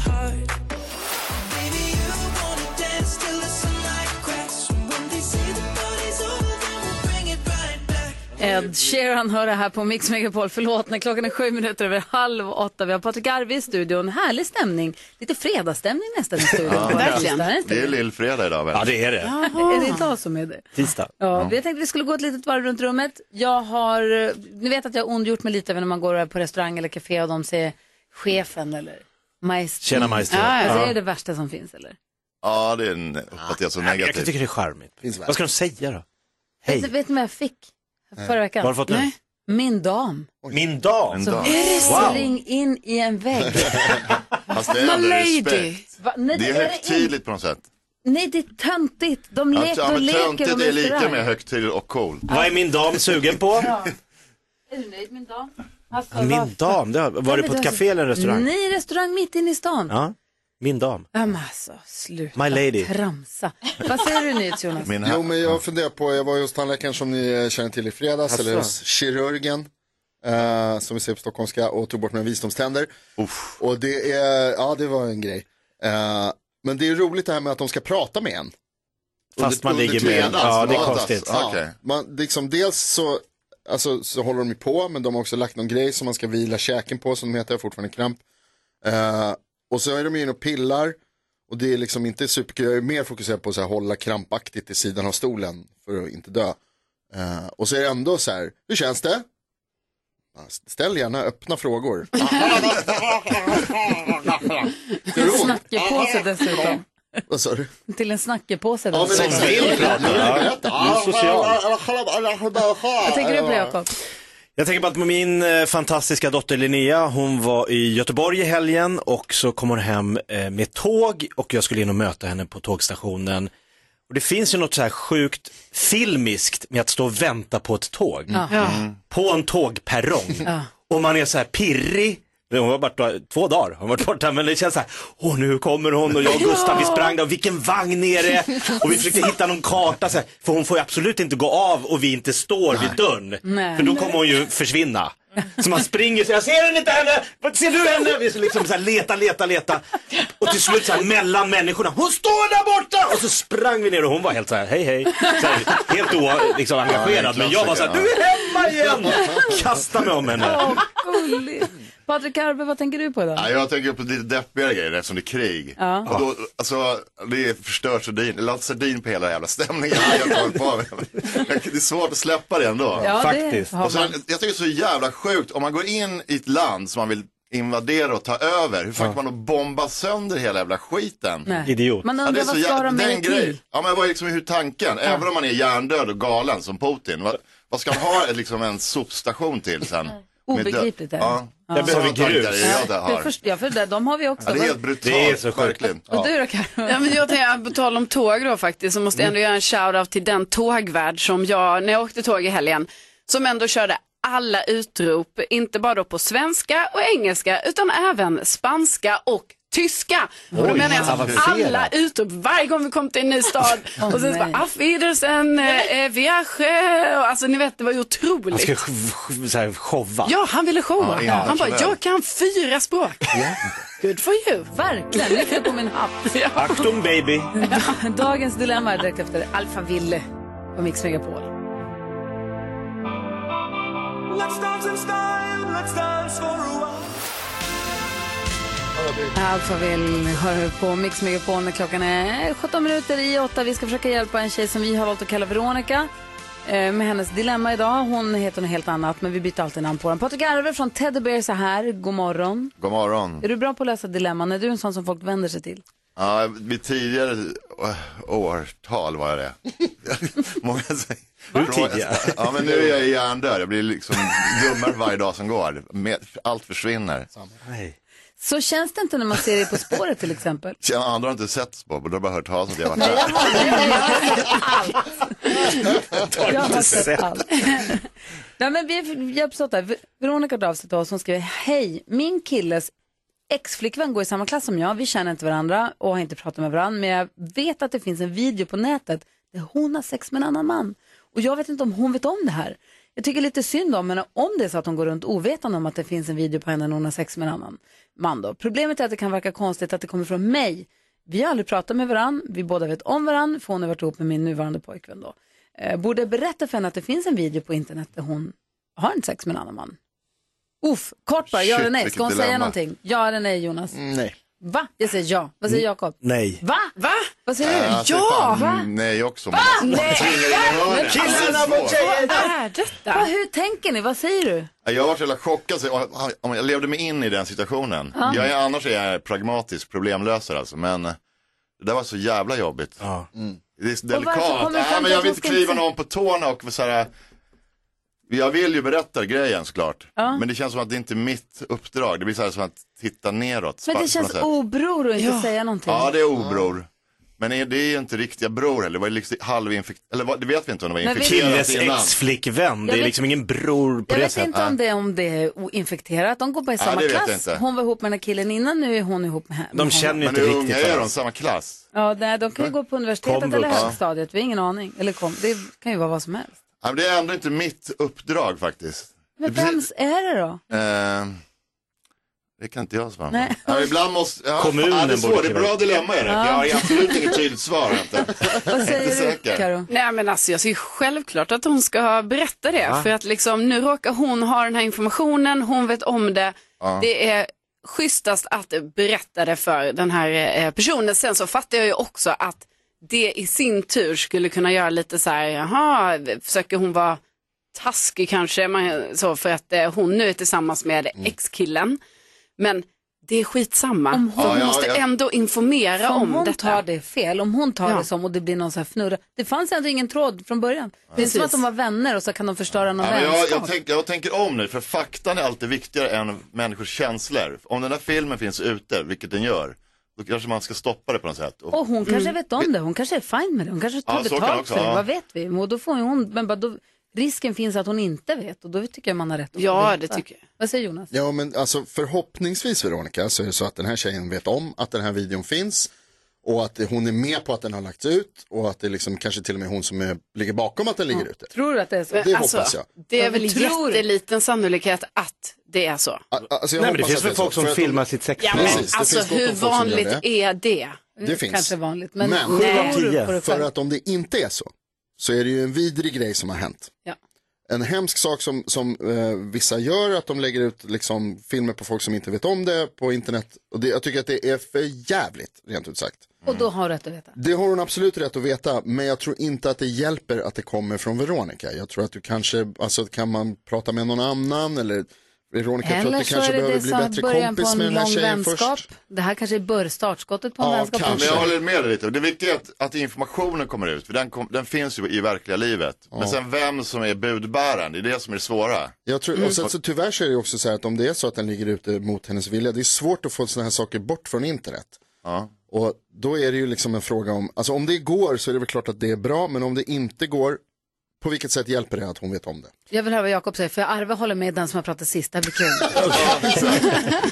Ed Sheeran hör det här på Mix Megapol. Förlåt, när klockan är sju minuter över halv åtta. Vi har Patrik Arve i studion. Härlig stämning. Lite fredagsstämning nästan i studion. Ja, Verkligen. det är lillfredag idag väl? Ja, det är det. Är det idag som är det? Tisdag. Ja, Jag tänkte vi skulle gå ett litet varv runt rummet. Jag har, ni vet att jag har ondgjort mig lite när man går på restaurang eller café och de säger chefen eller maestro. Tjena, maestro. Ja, alltså. Är det det värsta som finns eller? Ja, det är en, uppfattar jag så Nej, men Jag negativt. tycker det är charmigt. Vad ska de säga då? Vet, ni- vet ni vad jag fick förra veckan? Vad har du fått nu? Nej. Min dam. Min dam? Så spring in i en vägg. Fast det är ändå respekt. Va? Nej, Det är det högtidligt på något sätt. Nej, det är töntigt. De, Ja, leker ja, och leker töntigt är lika med högtidligt och cool. Vad är min dam sugen på? Ja. Är du nöjd min dam? Alltså, Min vad- dam, det har, var det på ett café eller en restaurang? Nej, restaurang mitt inne i stan. Ja, min dam. Men alltså, sluta My lady. tramsa. Vad säger du nyhets Jonas? Jo, men jag funderar på, jag var hos tandläkaren som ni eh, känner till i fredags, Asså. eller hos kirurgen, eh, som vi säger på stockholmska, och tog bort mina visdomständer. Och det är, ja det var en grej. Eh, men det är roligt det här med att de ska prata med en. Fast man ligger med- tiden. ja, det är konstigt. Ja, Okej. man, liksom, dels så, alltså, så håller de ju på, men de har också lagt någon grej som man ska vila käken på, som de heter, jag fortfarande kramp. Eh, och så är de inne och pillar. Och det är liksom inte superkul, jag är mer fokuserad på att hålla krampaktigt i sidan av stolen för att inte dö. Eh, och så är det ändå så här, hur känns det? Ställ gärna öppna frågor. Till en snackepåse dessutom. Vad sa du? Till en snackepåse Ja, men dessutom. exakt. Ja, Ja, du är social. Vad tänker du på Jakob? Jag tänker på att min eh, fantastiska dotter Linnea, hon var i Göteborg i helgen och så kom hon hem eh, med tåg och jag skulle in och möta henne på tågstationen. Och det finns ju något så här sjukt filmiskt med att stå och vänta på ett tåg. Ja. Ja. På en tågperrong. Och man är så här pirrig. Hon var borta två dagar, hon var borta, men det känns så här, åh nu kommer hon och jag och Gustav, vi sprang där och vilken vagn är det? Och vi försökte hitta någon karta, så här, för hon får ju absolut inte gå av och vi inte står vid dörren. Nej. För då kommer hon ju försvinna. Så man springer, så jag ser inte henne, Vad- ser du henne? Vi ska liksom så här leta, leta, leta. Och till slut så här mellan människorna, hon står där borta! Och så sprang vi ner och hon var helt så här, hej hej. Så här, helt o, liksom, engagerad. Men jag var så här, du är hemma igen! Kasta mig om henne. Åh, gulligt. Patrik Arbe, vad tänker du på idag? Ja, jag tänker på lite deppigare grejer eftersom det är krig. Ja. Och då, alltså, det är förstört sardin, eller sardin på hela jävla stämningen. jag på. Det är svårt att släppa det ändå. Ja, det Faktiskt. har Och sen, jag tycker det är så jävla sjukt, om man går in i ett land som man vill invadera och ta över, hur fan kan man då bomba sönder hela jävla skiten? Nej. Idiot. Man undrar det är vad ska de med det till? Ja men vad är liksom hur tanken, även om man är hjärndöd och galen som Putin, vad, vad ska han ha liksom en sopstation till sen? Obegripligt är det. Ja. Ja. Där behöver vi grus. Jag Det har. först, ja, för det, de har vi också. Ja, det är helt brutalt. verkligen. Och du då Karo? Ja, men jag tänker, på tal om tåg då faktiskt, så måste jag ändå göra en shout-out till den tågvärd som jag, när jag åkte tåg i helgen, som ändå körde alla utrop, inte bara då på svenska och engelska, utan även spanska och tyska. och då menar jag alltså avancerat. alla utrop varje gång vi kom till en ny stad. Åh, och sen så bara, auf Wiedersehen, eh, viaje, och alltså ni vet, det var ju Han otroligt. sh- sh- så här, showa. Ja, han ville showa. Ja, han bara, jag kan fyra språk. Good for you. Verkligen, lyfter på min hatt. Achtung baby. Dagens dilemma är direkt efter Alphaville på Mix Megapol. Let's dance in style, let's dance for a while. Alphaville hör på Mix Megapol när klockan är 17 minuter i 8. Vi ska försöka hjälpa en tjej som vi har valt att kalla Veronica eh, med hennes dilemma idag. Hon heter något helt annat, men vi byter alltid namn på den. Patrik Arve från Teddy Bears är här. God morgon. God morgon. Är du bra på att lösa dilemman? Är du en sån som folk vänder sig till? Ja, vid tidigare eh, årtal var jag det. Många säger. Hur tidigare? Ja, men nu är jag hjärndöd. Jag blir liksom dummare varje dag som går. Allt försvinner. Nej. Så känns det inte när man ser dig På spåret till exempel. Tjena, andra har inte sett Spår, du har bara hört talas om att jag har Nej, varit jag har, sett allt. Jag har inte sett sett. allt. Nej, men vi förstått det. här. Veronica hörde av sig till oss. Hon skrev, hej, min killes ex-flickvän går i samma klass som jag. Vi känner inte varandra och har inte pratat med varandra. Men jag vet att det finns en video på nätet där hon har sex med en annan man. Och jag vet inte om hon vet om det här. Jag tycker lite synd om henne om det är så att hon går runt ovetande om att det finns en video på henne när hon har sex med en annan man. Då. Problemet är att det kan verka konstigt att det kommer från mig. Vi har aldrig pratat med varandra, vi båda vet om varandra, för hon har varit ihop med min nuvarande pojkvän då. Eh, borde jag berätta för henne att det finns en video på internet där hon har en sex med en annan man? Uff, kort bara, ja eller nej. Ska hon säga dilemma. någonting? Ja eller nej Jonas? Nej. Va? Jag säger ja. Vad säger Jakob? Nej. Va? Va? Vad säger du? Äh, jag säger ja! fan Va? Nej också. Va? men- Nej. Tvingar in i hörnet. Killarna mot tjejer. Vad är detta? Va, hur tänker ni? Vad säger du? Ja, Jag varit så jävla chockad, så jag, om jag levde mig in i den situationen. Ja. Jag är, annars är jag pragmatisk problemlösare alltså, men eh, det där var så jävla jobbigt. Mm. Det är så varför delikat. kommer du Nej, fram men jag att vill inte ska kliva inte- någon på tårna och så här, jag vill ju berätta grejen såklart. Ja. Men det känns som att det inte är mitt uppdrag. Det blir så här som att titta neråt. Men det känns obror att inte Ja. säga någonting. Ja, det är obror. Men är det är ju inte riktiga bror heller. Det var liksom halvinfekterat, eller vad- det vet vi inte om det var Men infekterat Killes ex-flickvän, det Jag är vet- liksom ingen bror på Jag det vet sättet. inte om det, om det är oinfekterat. De går bara i samma vet jag klass. Hon var ihop med den här killen innan, nu är hon ihop med henne. De känner ju Men inte hur riktigt unga är de? Samma klass? Ja, nej, de kan ju gå på universitetet Komvux. eller högstadiet, vi har ingen aning. Eller kom, det kan ju vara vad som helst. Ja, men det är ändå inte mitt uppdrag faktiskt. Men Det är vems är det då? Eh, det kan inte jag svara på. Ja, ibland måste... Ja, Kommunen ja, det är borde svårt, det är bra dilemma är det. Ja. Jag har absolut inget tydligt svar. Inte. Vad Inte säger du, säker. Karo? Nej men alltså jag tycker självklart att hon ska berätta det. Ja. För att liksom nu råkar hon ha den här informationen, hon vet om det. Ja. Det är schysstast att berätta det för den här eh, personen. Sen så fattar jag ju också att det i sin tur skulle kunna göra lite så här, jaha, försöker hon vara taskig kanske, man, så för att eh, hon nu är tillsammans med Mm. ex-killen. Men det är skitsamma. Om hon- För hon Ja, ja, måste ja. ändå informera om om hon detta. tar det fel, om hon tar Ja. det som och det blir någon så här fnurra. Det fanns ändå ingen tråd från början. Det är som att de var vänner och så kan de förstöra någon Ja, men jag, vänskap. jag, tänk, jag tänker om nu, för faktan är alltid viktigare än människors känslor. Om den här filmen finns ute, vilket den gör, då kanske man ska stoppa det på något sätt. Och hon kanske vet om det, hon kanske är fine med det, hon kanske tar Ja, betalt också, för det, ja. vad vet vi? Och då får hon, men bara då, risken finns att hon inte vet och då tycker jag man har rätt att få Ja, veta. det tycker jag. Vad säger Jonas? Ja, men alltså förhoppningsvis Veronica så är det så att den här tjejen vet om att den här videon finns och att hon är med på att den har lagts ut och att det liksom kanske till och med hon som är, ligger bakom att den ligger ute. Tror du att det är så? Det Alltså, hoppas jag. Det är väl jätteliten sannolikhet att det är så. Alltså, jag Nej, men det finns väl folk som filmar sitt sex. Ja, men, Precis, det alltså hur vanligt det. är det? Det finns. Kanske vanligt, men, Men nej, för att om det inte är så, så är det ju en vidrig grej som har hänt. Ja. En hemsk sak som, som eh, vissa gör, att de lägger ut liksom, filmer på folk som inte vet om det på internet. Och det, jag tycker att det är för jävligt, rent ut sagt. Och då har du rätt att veta. Det har hon absolut rätt att veta, men jag tror inte att det hjälper att det kommer från Veronica. Jag tror att du kanske, alltså kan man prata med någon annan eller Veronica tror Eller att så kanske är det behöver det bli som bättre början på kompis med en den här lång tjejen vänskap. först. Det här kanske är bör startskottet på en Ja, vänskap. kanske. Men jag håller med dig lite. Det viktiga är att, att informationen kommer ut, för den, kom, den finns ju i verkliga livet. Men sen vem som är budbäraren, det är det som är det svåra. Jag tror, och sen, så tyvärr så är det också så här att om det är så att den ligger ute mot hennes vilja, det är svårt att få sådana här saker bort från internet. Ja. Och då är det ju liksom en fråga om, alltså om det går så är det väl klart att det är bra, men om det inte går, på vilket sätt hjälper det att hon vet om det? Jag vill höra vad Jakob säger, för Arve håller med den som har pratat sist. Det här blir kul.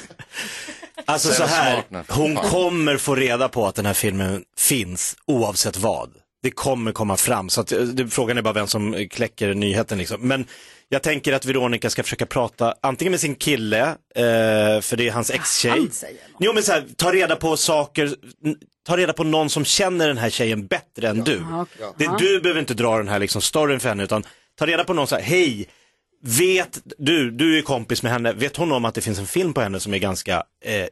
Alltså så här, hon kommer få reda på att den här filmen finns oavsett vad. Det kommer komma fram, så att, eh, frågan är bara vem som kläcker nyheten liksom. Men jag tänker att Veronica ska försöka prata antingen med sin kille, eh, för det är hans ex-tjej. Han säger något. Jo men så här, ta reda på saker, ta reda på någon som känner den här tjejen bättre än du. Ja. Det, du behöver inte dra den här liksom storyn för henne, utan ta reda på någon så här, hej, vet du, du är kompis med henne, vet hon om att det finns en film på henne som är ganska eh,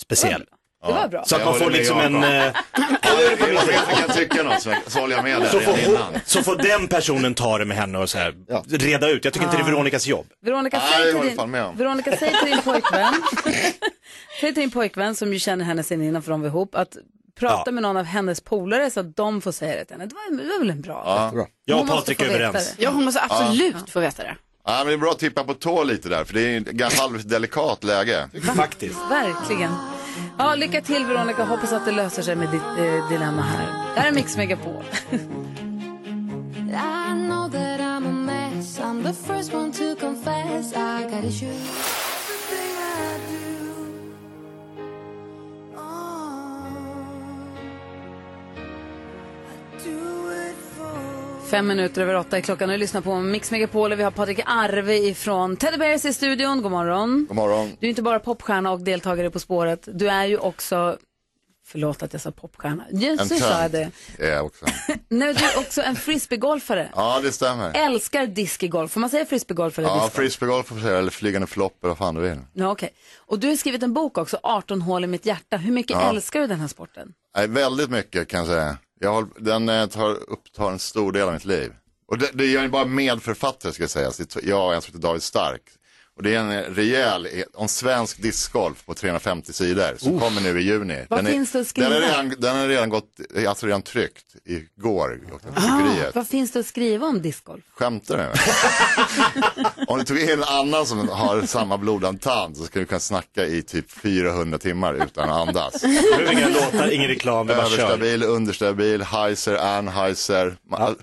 speciell? Det var bra. Så att man får liksom en... Eh, Jag kan tycka något, så, så håller jag med dig så, får redan innan. hon, så får den personen ta det med henne och så här, Ja. reda ut. Jag tycker inte det är Veronikas jobb. Veronica, Nej, säg jag till håller din, fan med om. Veronica, säg till din pojkvän, säg till din pojkvän som ju känner henne sen innan för de var ihop, att prata Ja. med någon av hennes polare så att de får säga det till henne. Det var, det var väl en bra? Ja. Bra. Jag och Patrik är överens. Ja, hon måste absolut få veta det. Ja, men det är bra att tippa på tå lite där, för det är ett ganska halvt delikat läge. Faktiskt. Verkligen. Ja, lycka till Veronica. Hoppas att det löser sig med ditt eh, dilemma här. Det här är Mix Megapol. I know that I'm a mess. I'm the first one to confess I got issues. Fem minuter över åtta är klockan och du lyssnar på Mix Megapol vi har Patrik Arve ifrån Teddy Bears i studion. God morgon. God morgon. Du är inte bara popstjärna och deltagare På spåret. Du är ju också, förlåt att jag sa popstjärna, Jesus sa jag det. är jag också. Nej, du är också en frisbeegolfare. Ja, det stämmer. Älskar discgolf. Får man säga frisbeegolf eller Ja, discgolf? frisbeegolf får man säga, eller flygande flopp eller vad fan du vill. Ja, okej. Och du har skrivit en bok också, 18 hål i mitt hjärta. Hur mycket Ja. älskar du den här sporten? Nej, väldigt mycket kan jag säga. Jag den eh, tar, upptar en stor del av mitt liv. Och det, det är jag är bara medförfattare ska jag säga. Jag och en som heter David Stark. Och det är en eh, rejäl, eh, om svensk discgolf på 350 sidor som kommer nu i juni. Vad den är, finns det att skriva? Den är redan, den är redan gått, eh, alltså redan tryckt igår. Ah, vad finns det att skriva om discgolf? Skämtar du? Om du tog in en annan som har samma blodad tand så skulle du kunna snacka i typ 400 timmar utan att andas. Inga låtar, ingen reklam. Överstabil, understabil, Heiser, Anheuser. Ma-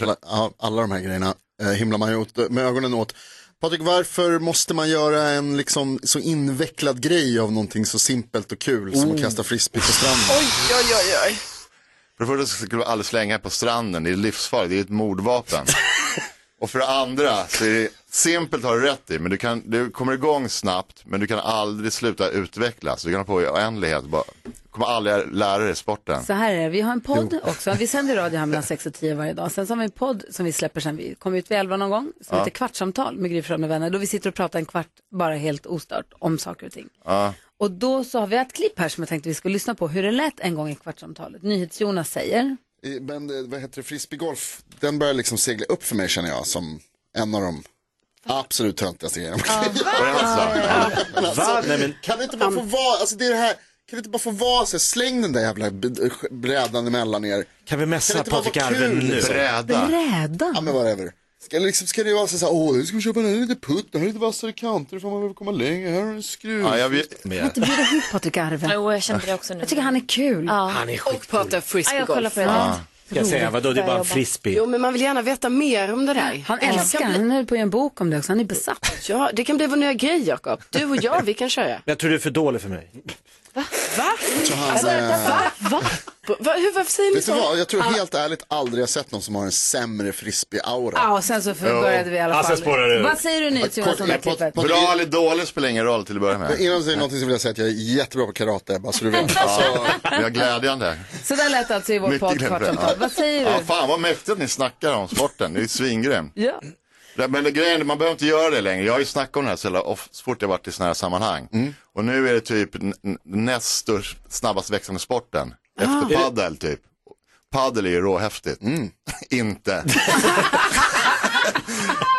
Alla, alla de här grejerna eh, himlar man ju åt, med ögonen åt. Patrik, varför måste man göra en liksom, så invecklad grej av någonting så simpelt och kul som Oh. att kasta frisbee på stranden? Oj, oj, oj, oj. För det första så skulle du aldrig slänga på stranden, det är livsfarligt, det är ett mordvapen. Och för det andra så är det simpelt har du rätt i, men du, kan, du kommer igång snabbt, men du kan aldrig sluta utvecklas. Du kan ha på i oändlighet, bara, kommer aldrig lära dig sporten. Så här är det, vi har en podd också. Vi sänder radio här mellan 6 och 10 varje dag. Sen så har vi en podd som vi släpper sen vi kommer ut vid 11 någon gång. Som Ja. heter Kvartsamtal med Gry med vänner. Då vi sitter och pratar en kvart bara helt ostört om saker och ting. Ja. Och då så har vi ett klipp här som jag tänkte vi skulle lyssna på hur det lät en gång i Kvartsamtalet. NyhetsJonas säger. Men eh, vad heter det, frisbeegolf, den börjar liksom segla upp för mig känner jag som en av de absolut töntigaste grejerna. Va? Nej, men... Kan det inte bara få vara, alltså det är det här, kan det inte bara få vara så här, släng den där jävla brädan emellan er. Kan vi bara Patrik vara Arve kul, nu? liksom? Bräda? Ja men whatever. Ska, liksom, ska det vara så här, åh nu ska vi köpa den här lite putt, den här är lite vassare kanter, får man väl komma längre, här har du en skruv. Ja, jag vet. Kan inte bjuda hit Patrik Arve? Jo, jag kände det också nu. Jag tycker han är kul. Ja. Han är Och skitcool. prata Ja, jag kollar frisbeegolf. på det. Ja. Ska jag säga, vadå, det är bara en frisbee. Jo, men man vill gärna veta mer om det där. Han älskar, bli- han höll på att göra en bok om det också. Han är besatt. Ja, det kan bli vår nya grej, Jakob. Du och jag, vi kan köra. Jag tror du är för dålig för mig. Va? Han, Alltså, eh, va? Va? Va? Hur, varför säger ni så? vad, jag tror helt ärligt aldrig jag sett någon som har en sämre frisbee-aura. Ja, och sen så började vi i alla Ja, fall. Vad säger du om det här klippet? Bra eller dåligt spelar ingen roll till att börja med. innan du säger någonting så vill jag säga att jag är jättebra på karate, bara så du vet. Alltså, Ja, det är glädjande. Så där lät det alltså i vår podd. Kvartsamtal. Vad säger Ja, du? fan vad mäktigt att ni snackar om sporten, det är svingrymt. Ja. Ja, Men det, grejen, är, man behöver inte göra det längre. Jag har ju snackat om det här så, fort jag varit i sådana här sammanhang. Och nu är det typ näst störst, snabbast växande sporten. Efter Ah. paddel typ. Paddel är ju råhäftigt. inte.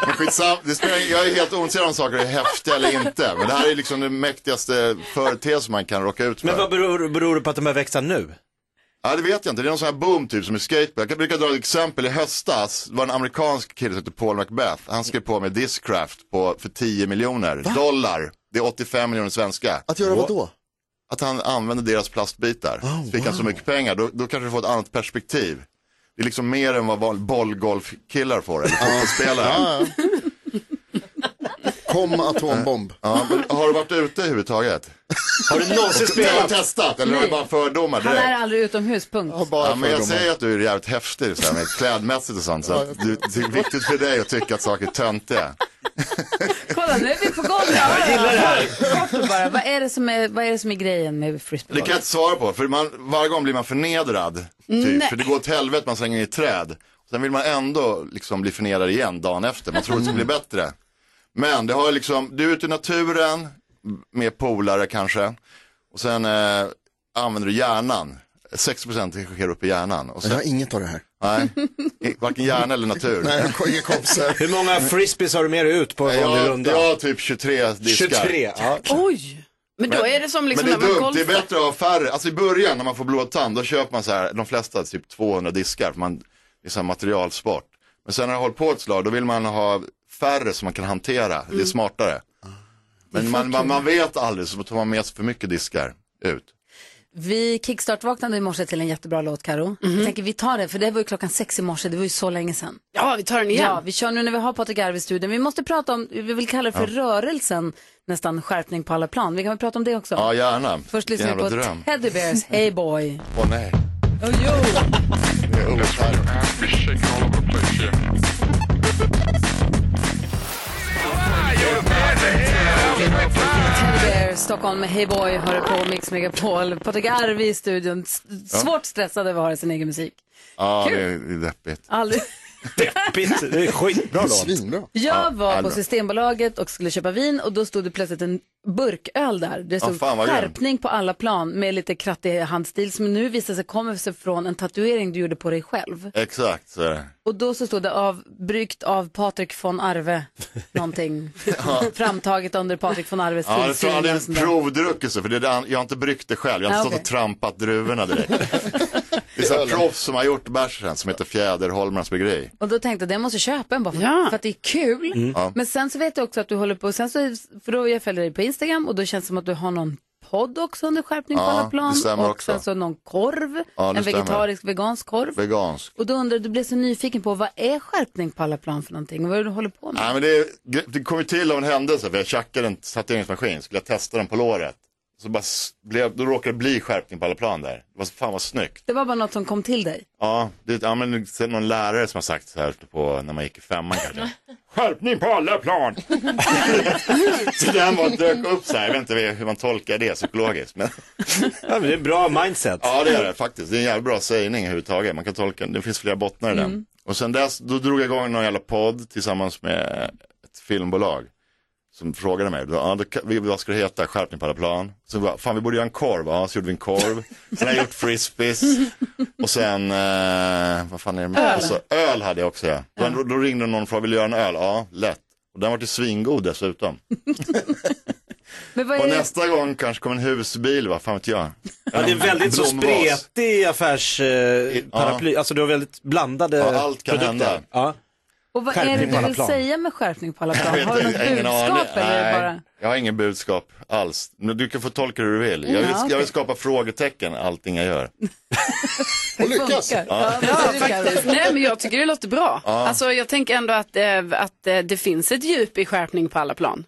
Men skitsam, det spelar, jag är helt ointresserad om saker är häftiga eller inte. Men det här är liksom den mäktigaste företeelsen man kan råka ut för. Men vad beror, beror det på att de börjar växa nu? Ja, det vet jag inte. Det är någon sån här boom typ som är skateboard. Jag brukar dra ett exempel. I höstas det var en amerikansk kille som hette Paul Macbeth. Han skrev på med Discraft på, för 10 miljoner dollar. Det är 85 miljoner svenska. att göra vad då? Att han använde deras plastbitar. så fick han så mycket pengar. Då, då kanske du får ett annat perspektiv. Det är liksom mer än vad boll- bollgolfkillar får, eller fotbollsspelare. Ja, Kom atombomb. Ja, men har du varit ute överhuvudtaget? Har du någonsin har spelat? testat, eller har du Nej. bara fördomar Han direkt? är aldrig utomhus, punkt. Ja, men jag säger att du är jävligt häftig så här, med klädmässigt och sånt. Så att du, det är viktigt för dig att tycka att saker är töntiga. Kolla, nu är vi på gång. Jag gillar det här. Kort bara, vad är det som är, vad är, det som är grejen med Det frisbee? kan jag inte svara på, för man, varje gång blir man förnedrad. Typ, Nej. för det går åt helvete, man slänger i ett träd. Sen vill man ändå liksom bli förnedrad igen dagen efter. Man tror att det ska bli bättre. Men det har liksom, du är ute i naturen med polare kanske. Och sen eh, använder du hjärnan. 60% sker upp i hjärnan. Och sen, Jag har inget av det här. Nej, varken hjärna eller natur. Nej, jag har inga kompisar. Hur många frisbees har du med dig ut på en vanlig jag, runda? jag har typ 23 diskar. 23? Ja. Oj! Men då är det som liksom men det när är man dumt, det är bättre att ha färre. Alltså i början när man får blodad tand, då köper man så här, de flesta typ 200 diskar, för man, det är så här materialsport. Men sen när det har hållit på ett slag, då vill man ha färre som man kan hantera. Det är smartare. Men man, man, man vet aldrig, så tar man med sig för mycket diskar ut. Vi kickstart-vaknade i morse till en jättebra låt, Karo. Jag tänker vi tar det, för det var ju klockan sex i morse, det var ju så länge sedan. Ja, vi tar den igen. Ja, vi kör nu när vi har Patrik Arve i studion. Vi måste prata om, vi vill kalla det för rörelsen, nästan skärpning på alla plan. Vi kan väl prata om det också? Ja, gärna. Först lyssnar vi Jävla på dröm. Teddy Bears, Hey Boy. Åh nej. Oh, jo. Det är orättfärdigt. Teddy Bears, Stockholm med Hey Boy, hör på Mix Megapol. Patrik Arve i studion, svårt stressad över att höra sin egen musik. Ja, Kul. det är, det är deppigt. Aldrig. Deppigt, det är skitbra låt. Svinbra. Jag var på. Systembolaget och skulle köpa vin och då stod det plötsligt en burköl där. Det stod fan, vad skärpning på alla plan med lite krattig handstil som nu visar sig kommer sig från en tatuering du gjorde på dig själv. Exakt så är det. Och då så stod det av, bryggt av Patrik von Arve, någonting. Framtaget under Patrik von Arves Ja, det tillsyn. tror jag det är och sånt en där. provdruckelse, för det är det, jag har inte bryggt det själv. Jag har Ah, inte stått okej. och trampat druvorna direkt. Det är så här proffs som har gjort bärsen som heter Fjäderholmarnas bryggeri. Och då tänkte jag, jag måste köpa en bara för, Ja. för att det är kul. Mm. Ja. Men sen så vet jag också att du håller på, sen så, för då jag följer dig på Instagram och då känns det som att du har någon podd också under skärpning på Ja, alla plan. det stämmer och också. sen så någon korv, Ja, det en stämmer. vegetarisk vegansk korv. Vegansk. Och då undrar du blev så nyfiken på vad är skärpning på alla plan för någonting och vad är det du håller på med? Nej, men det, det kom ju till av en händelse, för jag tjackade en tatueringsmaskin, skulle jag testa den på låret. Så bara blev, då råkade det bli skärpning på alla plan där. Det var så fan vad snyggt. Det var bara något som kom till dig. Ja, det ja, men det är någon lärare som har sagt så här på, när man gick i femman kanske. Skärpning på alla plan! så den bara dök upp så här, jag vet inte hur man tolkar det psykologiskt. Men... Ja, men det är en bra mindset. Ja det är det faktiskt, det är en jävla bra sägning överhuvudtaget. Man kan tolka det finns flera bottnar i den. Mm. Och sen dess, då drog jag igång någon jävla podd tillsammans med ett filmbolag. Som frågade mig, ja, då, vi- vad ska det heta, skärpning på alla plan. Så bara, fan vi borde göra en korv, ja så gjorde vi en korv. Sen har jag gjort frisbees. Och sen, eh, vad fan är det med? Öl. Och så, öl hade jag också ja. Då, då ringde någon och frågade, vill du göra en öl? Ja, lätt. Och den var till svingod dessutom. Men vad Och det? nästa gång kanske kommer en husbil, vad fan vet jag. Ja, det är väldigt så spretig affärsparaply, eh, paraply. alltså du har väldigt blandade Ja, allt kan produkter. hända. Ja. Och vad är det du vill säga med skärpning på alla plan? Har du något budskap eller bara? jag har ingen budskap alls. Men du kan få tolka det hur du vill. Jag vill, jag vill skapa frågetecken allting jag gör. Och lyckas. Ja. Ja. Nej, men jag tycker det låter bra. Ja. Alltså, jag tänker ändå att, eh, att eh, det finns ett djup i skärpning på alla plan.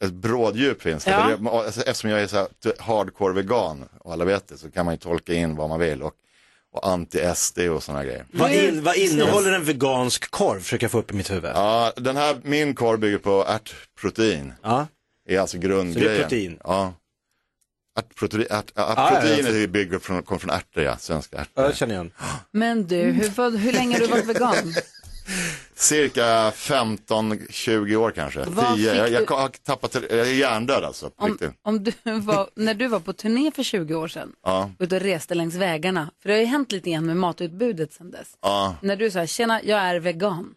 Ett bråddjup finns det. Ja. Alltså, Eftersom jag är så hardcore vegan och alla vet det så kan man ju tolka in vad man vill. Och, och anti-SD och sådana grejer. Vad, in, vad innehåller en vegansk korv? Försöker jag få upp i mitt huvud. Ja, den här, min korv bygger på ärtprotein. Ja. är alltså Så det är grundgrejen. protein? Ja. Ärtprotein, ärt, ärtproteinet ja. är bygger från, kommer från ärtor, ja. Svenska ärtor. Ja, jag känner igen. Men du, hur, hur länge har du varit vegan? Cirka 15-20 år kanske. Vad 10. Jag, har tappat, jag är hjärndöd alltså. Om, om du var, när du var på turné för 20 år sedan, Ja, ute och reste längs vägarna, för det har ju hänt lite grann med matutbudet sedan dess. ja. När du sa, tjena, jag är vegan.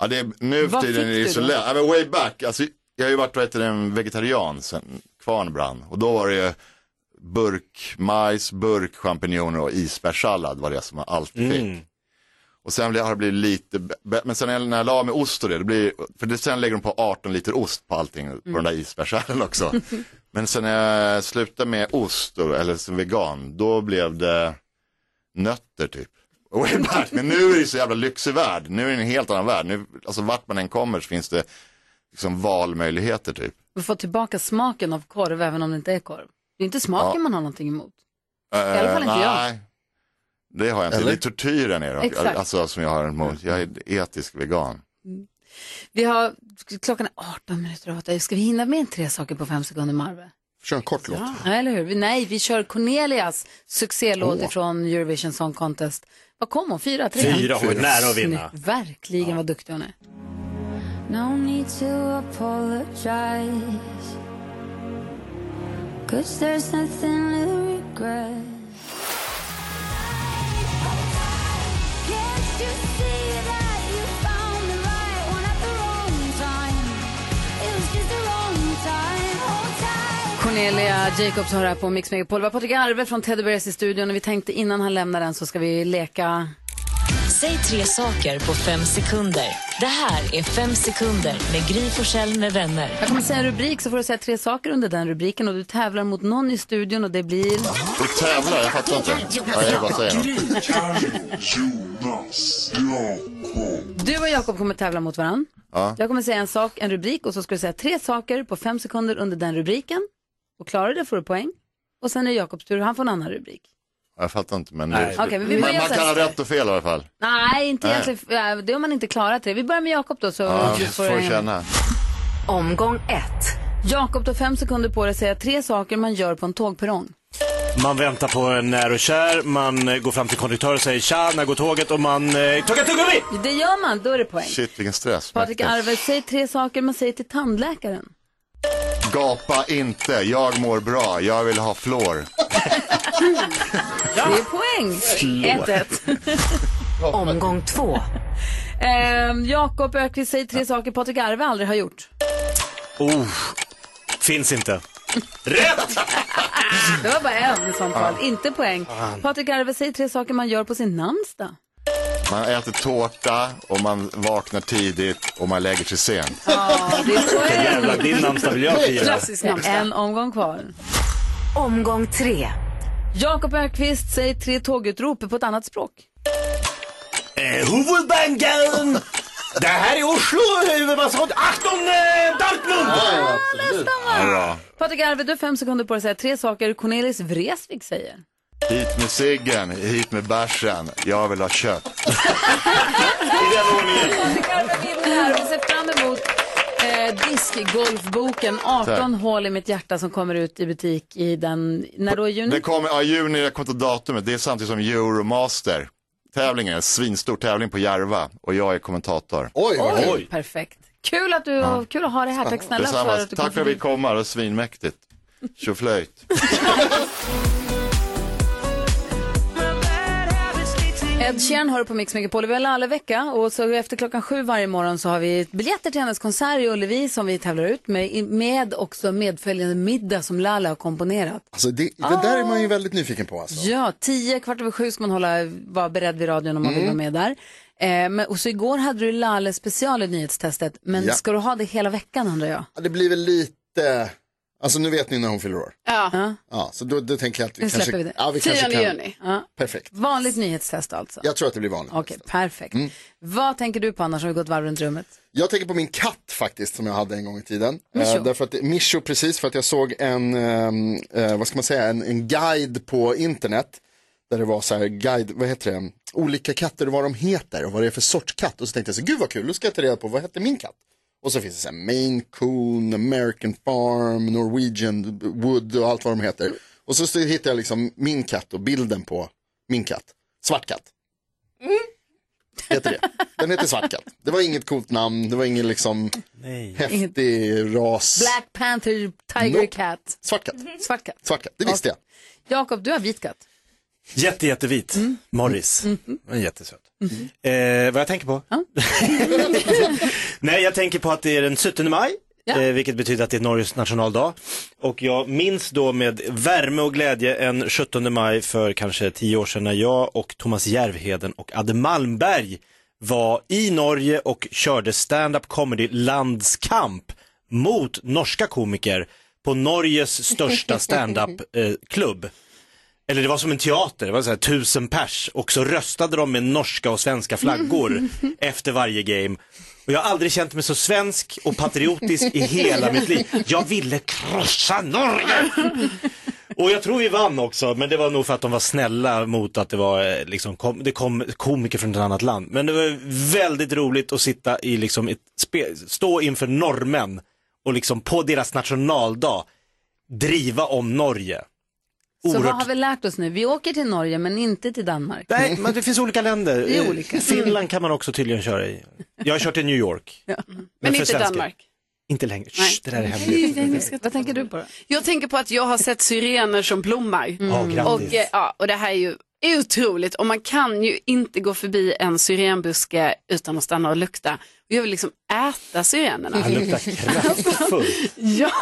ja det är, nu för tiden är det så lätt. Ja, men way back, alltså, jag har ju varit vad en vegetarian sen kvarn brann. Och då var det ju burk majs, burk champinjoner och isbärssallad var det som jag alltid fick. Mm. Och sen har det blivit lite, men sen när jag- la med ost och det, det blir, för det, sen lägger de på 18 liter ost på allting, på Mm. den där isbärssalladen också. men sen när jag slutade med ost, eller som vegan, då blev det nötter typ. Way back. Men nu är det så jävla lyxig värld, nu är det en helt annan värld. Nu, alltså vart man än kommer så finns det liksom valmöjligheter typ. Du får tillbaka smaken av korv även om det inte är korv. Det är inte smaken Ja. man har någonting emot. I alla fall inte jag. Det har jag inte. Eller? Det är tortyren är alltså som jag har emot. Jag är etisk vegan. Vi har, klockan är 18 minuter över åtta. Ska vi hinna med tre saker på fem sekunder, Marve? Kör en kort låt. Ja, eller hur? Nej, vi kör Cornelias succélåt Åh. från Eurovision Song Contest. Vad kom hon? Fyra, tre? Fyra, hon är nära att vinna. Snyggt. Verkligen vad duktig hon är. No need to apologize. Cause there's nothing to regret. Cornelia Jacobs har här på Mix Megapol. Vi har Patrik Arve från Teddy Bears i studion och vi tänkte innan han lämnar den så ska vi leka... Säg tre saker på fem sekunder. Det här är Fem sekunder med Gry Forssell med vänner. Jag kommer säga en rubrik så får du säga tre saker under den rubriken och du tävlar mot någon i studion och det blir... Du tävlar, jag fattar inte. Ja, jag bara säger något. Du och Jakob kommer tävla mot varandra. Ja. Jag kommer säga en sak, en rubrik och så ska du säga tre saker på fem sekunder under den rubriken. Och klarar det får du poäng. Och sen är det Jakobs tur, han får en annan rubrik. Jag fattar inte, men, Nej. det, Okej, men vi man, börjar man så kan här. ha rätt och fel i alla fall. Nej, inte Nej. egentligen. Det har man inte klarat det. Vi börjar med Jakob då. Så Ja, du får hänga med. känna. Omgång ett. Jakob, du har fem sekunder på dig att säga tre saker man gör på en tågperrong. Man väntar på en när och kär, man eh, går fram till konduktören och säger tja, när går tåget och man eh, tuggar tuggummi! Det gör man, då är det poäng. Shit, vilken stress. Patrik. Arve, säg tre saker man säger till tandläkaren. Gapa inte, jag mår bra, jag vill ha flår. Det är poäng. Förlåt. 1-1. Omgång två. Ehm, Jakob Ökvist säger tre saker Patrik Arve aldrig har gjort. Oh, finns inte. Rätt! Det var bara en i sånt fall, inte poäng. Patrik Arve säger tre saker man gör på sin namnsdag. Man äter tårta och man vaknar tidigt och man lägger sig sent. Ja, det är poäng. Jävlar, din namnsdag vill jag fira. Klassisk namnsdag. En omgång kvar. Omgång tre. Jakob Ökvist säger tre tågutrop på ett annat språk. Eh, huvudbanken! Det här är Oslo, huvudbanken. Achtung, eh, Dortmund! Bra. Patrik Arve, du har fem sekunder på dig att säga tre saker Cornelis Vreeswijk säger. Hit med ciggen, hit med bärsen, jag vill ha kött. Patrik Arve vinner här. Vi ser fram emot eh, diskgolfboken 18 Tack. hål i mitt hjärta som kommer ut i butik i den, när då i juni? Det kommer, ja juni, jag kommer inte datumet, det är samtidigt som Euromaster. Tävlingen, en svinstor tävling på Järva och jag är kommentator. Oj, perfekt. Kul att, du, Ja. kul att ha dig här. Tack snälla Detsamma. för att du kom Tack för att vi kom det var svinmäktigt. Tjoflöjt. Ed Sheeran hör på Mix Megapol. Vi har alla vecka och så efter klockan sju varje morgon så har vi biljetter till hennes konsert i Ullevi som vi tävlar ut med, med också medföljande middag som Lala har komponerat. Alltså det, det där är man ju väldigt nyfiken på alltså. Ja, tio, kvart över sju ska man hålla, vara beredd vid radion om man vill Mm. vara med där. Eh, men, och så igår hade du Lale special i nyhetstestet, men Ja. ska du ha det hela veckan undrar jag? Ja, Det blir väl lite, alltså nu vet ni när hon fyller år. Ja. Ja, så då, då tänker jag att vi Nu kanske, vi det. Ja, vi kanske 10 kan, juni. Ja. Perfekt. Vanligt nyhetstest alltså? Jag tror att det blir vanligt. Okej, perfekt. Mm. Vad tänker du på annars har vi gått varv runt rummet? Jag tänker på min katt faktiskt som jag hade en gång i tiden. Mischo. Eh, därför att, Mischo, precis, för att jag såg en, ehm, eh, vad ska man säga, en, en guide på internet. Där det var så här guide, vad heter det, olika katter och vad de heter och vad det är för sorts katt. Och så tänkte jag så gud vad kul, då ska jag ta reda på vad hette min katt. Och så finns det så här Maine Coon, American Farm, Norwegian Wood och allt vad de heter. Och så hittade jag liksom min katt och bilden på min katt. Svart katt. Heter det. Den heter Svart katt. Det var inget coolt namn, det var ingen liksom häftig ras. Black Panther Tiger Nope. Cat. Svart katt. Svart katt. Svart katt, det visste jag. Jakob, du har vit katt. Jätte, jättevit. Morris. Den är jättesöt. Eh, vad jag tänker på? Nej, jag tänker på att det är den 17 maj. Eh, vilket betyder att det är Norges nationaldag. Och jag minns då med värme och glädje en 17 maj för kanske tio år sedan när jag och Thomas Järvheden och Adde Malmberg var i Norge och körde stand-up comedy landskamp mot norska komiker på Norges största stand-up eh, klubb. Eller det var som en teater, det var så här tusen pers och så röstade de med norska och svenska flaggor efter varje game. Och jag har aldrig känt mig så svensk och patriotisk i hela mitt liv. Jag ville krossa Norge! Och jag tror vi vann också, men det var nog för att de var snälla mot att det var eh, liksom, kom, det kom komiker från ett annat land. Men det var väldigt roligt att sitta i liksom ett spe, stå inför norrmän och liksom på deras nationaldag driva om Norge. Så vad har vi lärt oss nu? Vi åker till Norge men inte till Danmark. Nej, men det finns olika länder. Det är olika. Finland kan man också tydligen köra i. Jag har kört i New York. Men, för inte svenskar. Danmark. Inte längre. Nej. Shh, det där är hemligt. Vad tänker du på då? Jag tänker på att jag har sett syrener som blommar. Ja, grattis. och, eh, ja, och det här är ju otroligt och man kan ju inte gå förbi en syrenbuske utan att stanna och lukta. Jag vill liksom äta syrenerna. Han luktar kraftfullt. Ja,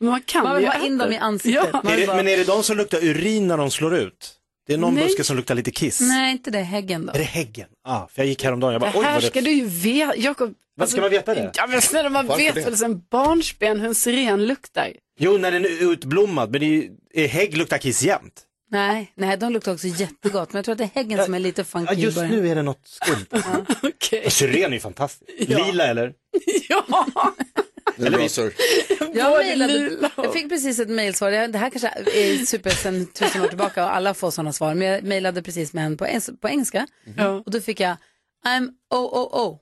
man kan Man vill ju ha in äta dem i ansiktet. Ja. Är det, bara- men är det de som luktar urin när de slår ut? Det är någon Nej. buske som luktar lite kiss. Nej, inte det. Häggen då. Är det häggen? Ja, för jag gick häromdagen, jag bara, Det oj här vad ska det... du ju veta, Jakob. Vad ska man veta det? Ja men snälla man Varför vet det? väl sen barnsben hur en siren luktar. Jo, när den är utblommad, men det är hägg luktar kiss jämt. Nej, nej, de luktar också jättegott. Men jag tror att det är häggen som är lite funky Ja, i just början. nu är det något skumt. Okej. Syren är ju fantastiskt. Ja. Lila eller? Det är bra. Jag, mejlade, jag fick precis ett mejlsvar. Det här kanske är super sen tusen år tillbaka och alla får sådana svar. Men jag mejlade precis med en på, på engelska. Ja. Och då fick jag I'm OOO.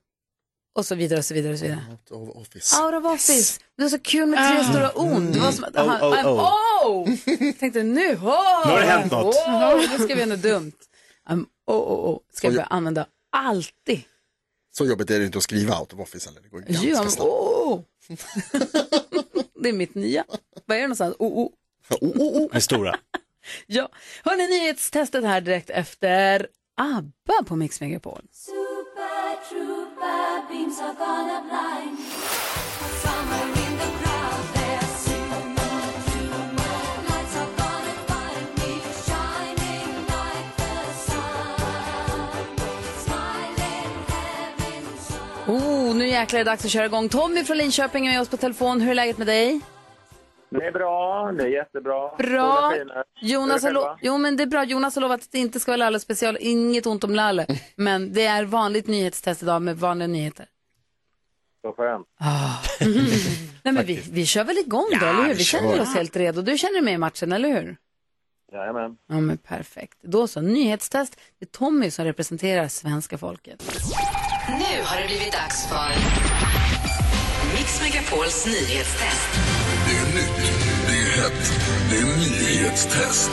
Och så vidare och så vidare och så vidare. Out of office. Out of office. Det var så kul med tre Ah. stora on. Det var som att, Oh, oh, I'm oh. oh. Jag tänkte nu, oh, Nu har det hänt något. Oh, nu ska vi göra något dumt. I'm OOO. Ska jag börja använda alltid. Så jobbigt är det inte att skriva out of office heller. Det går ganska Ja, snabbt. oh. det är mitt nya. Vad är det någonstans? Oh, oh. Oh, oh, oh. Den stora. Ja, hörni, nyhetstestet här direkt efter ABBA på Mix Megapol. Oh, nu jäklar är det dags att köra igång. Tommy från Linköping är med oss på telefon. Hur är läget med dig? Det är bra, det är jättebra. Bra. Jonas har, lo- jo, men det är bra. Jonas har lovat att det inte ska vara Lalle special. Inget ont om Lalle. Men det är vanligt nyhetstest idag med vanliga nyheter. Så skönt. Nej, men vi, vi kör väl igång då, Ja, eller hur? vi känner oss helt redo. Du känner dig med i matchen, eller hur? Jajamän. Ja, men perfekt. Då så, nyhetstest. Det är Tommy som representerar svenska folket. Nu har det blivit dags för Mix Megapols nyhetstest. Det är nytt, det är hett, det är nyhetstest.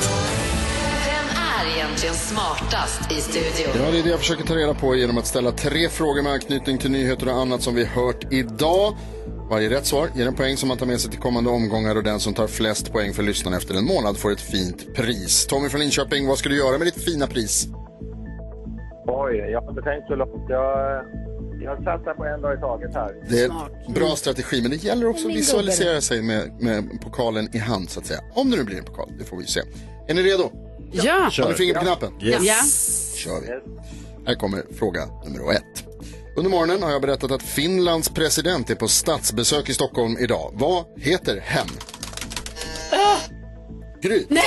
Vem är egentligen smartast i studion? Ja, det är det jag försöker ta reda på genom att ställa tre frågor med anknytning till nyheter och annat som vi hört idag. Varje rätt svar ger en poäng som man tar med sig till kommande omgångar och den som tar flest poäng för lyssnarna efter en månad får ett fint pris. Tommy från Linköping, vad ska du göra med ditt fina pris? Oj, jag har inte tänkt så långt. Jag, jag satsar på en dag i taget här. Det är bra strategi, men det gäller också att visualisera sig med, med pokalen i hand så att säga. Om det nu blir en pokal, det får vi se. Är ni redo? Ja. Har ni finger på knappen? Yes. Ja. kör vi. Här kommer fråga nummer ett. Under morgonen har jag berättat att Finlands president är på statsbesök i Stockholm idag. Vad heter hen? Gry. Nej!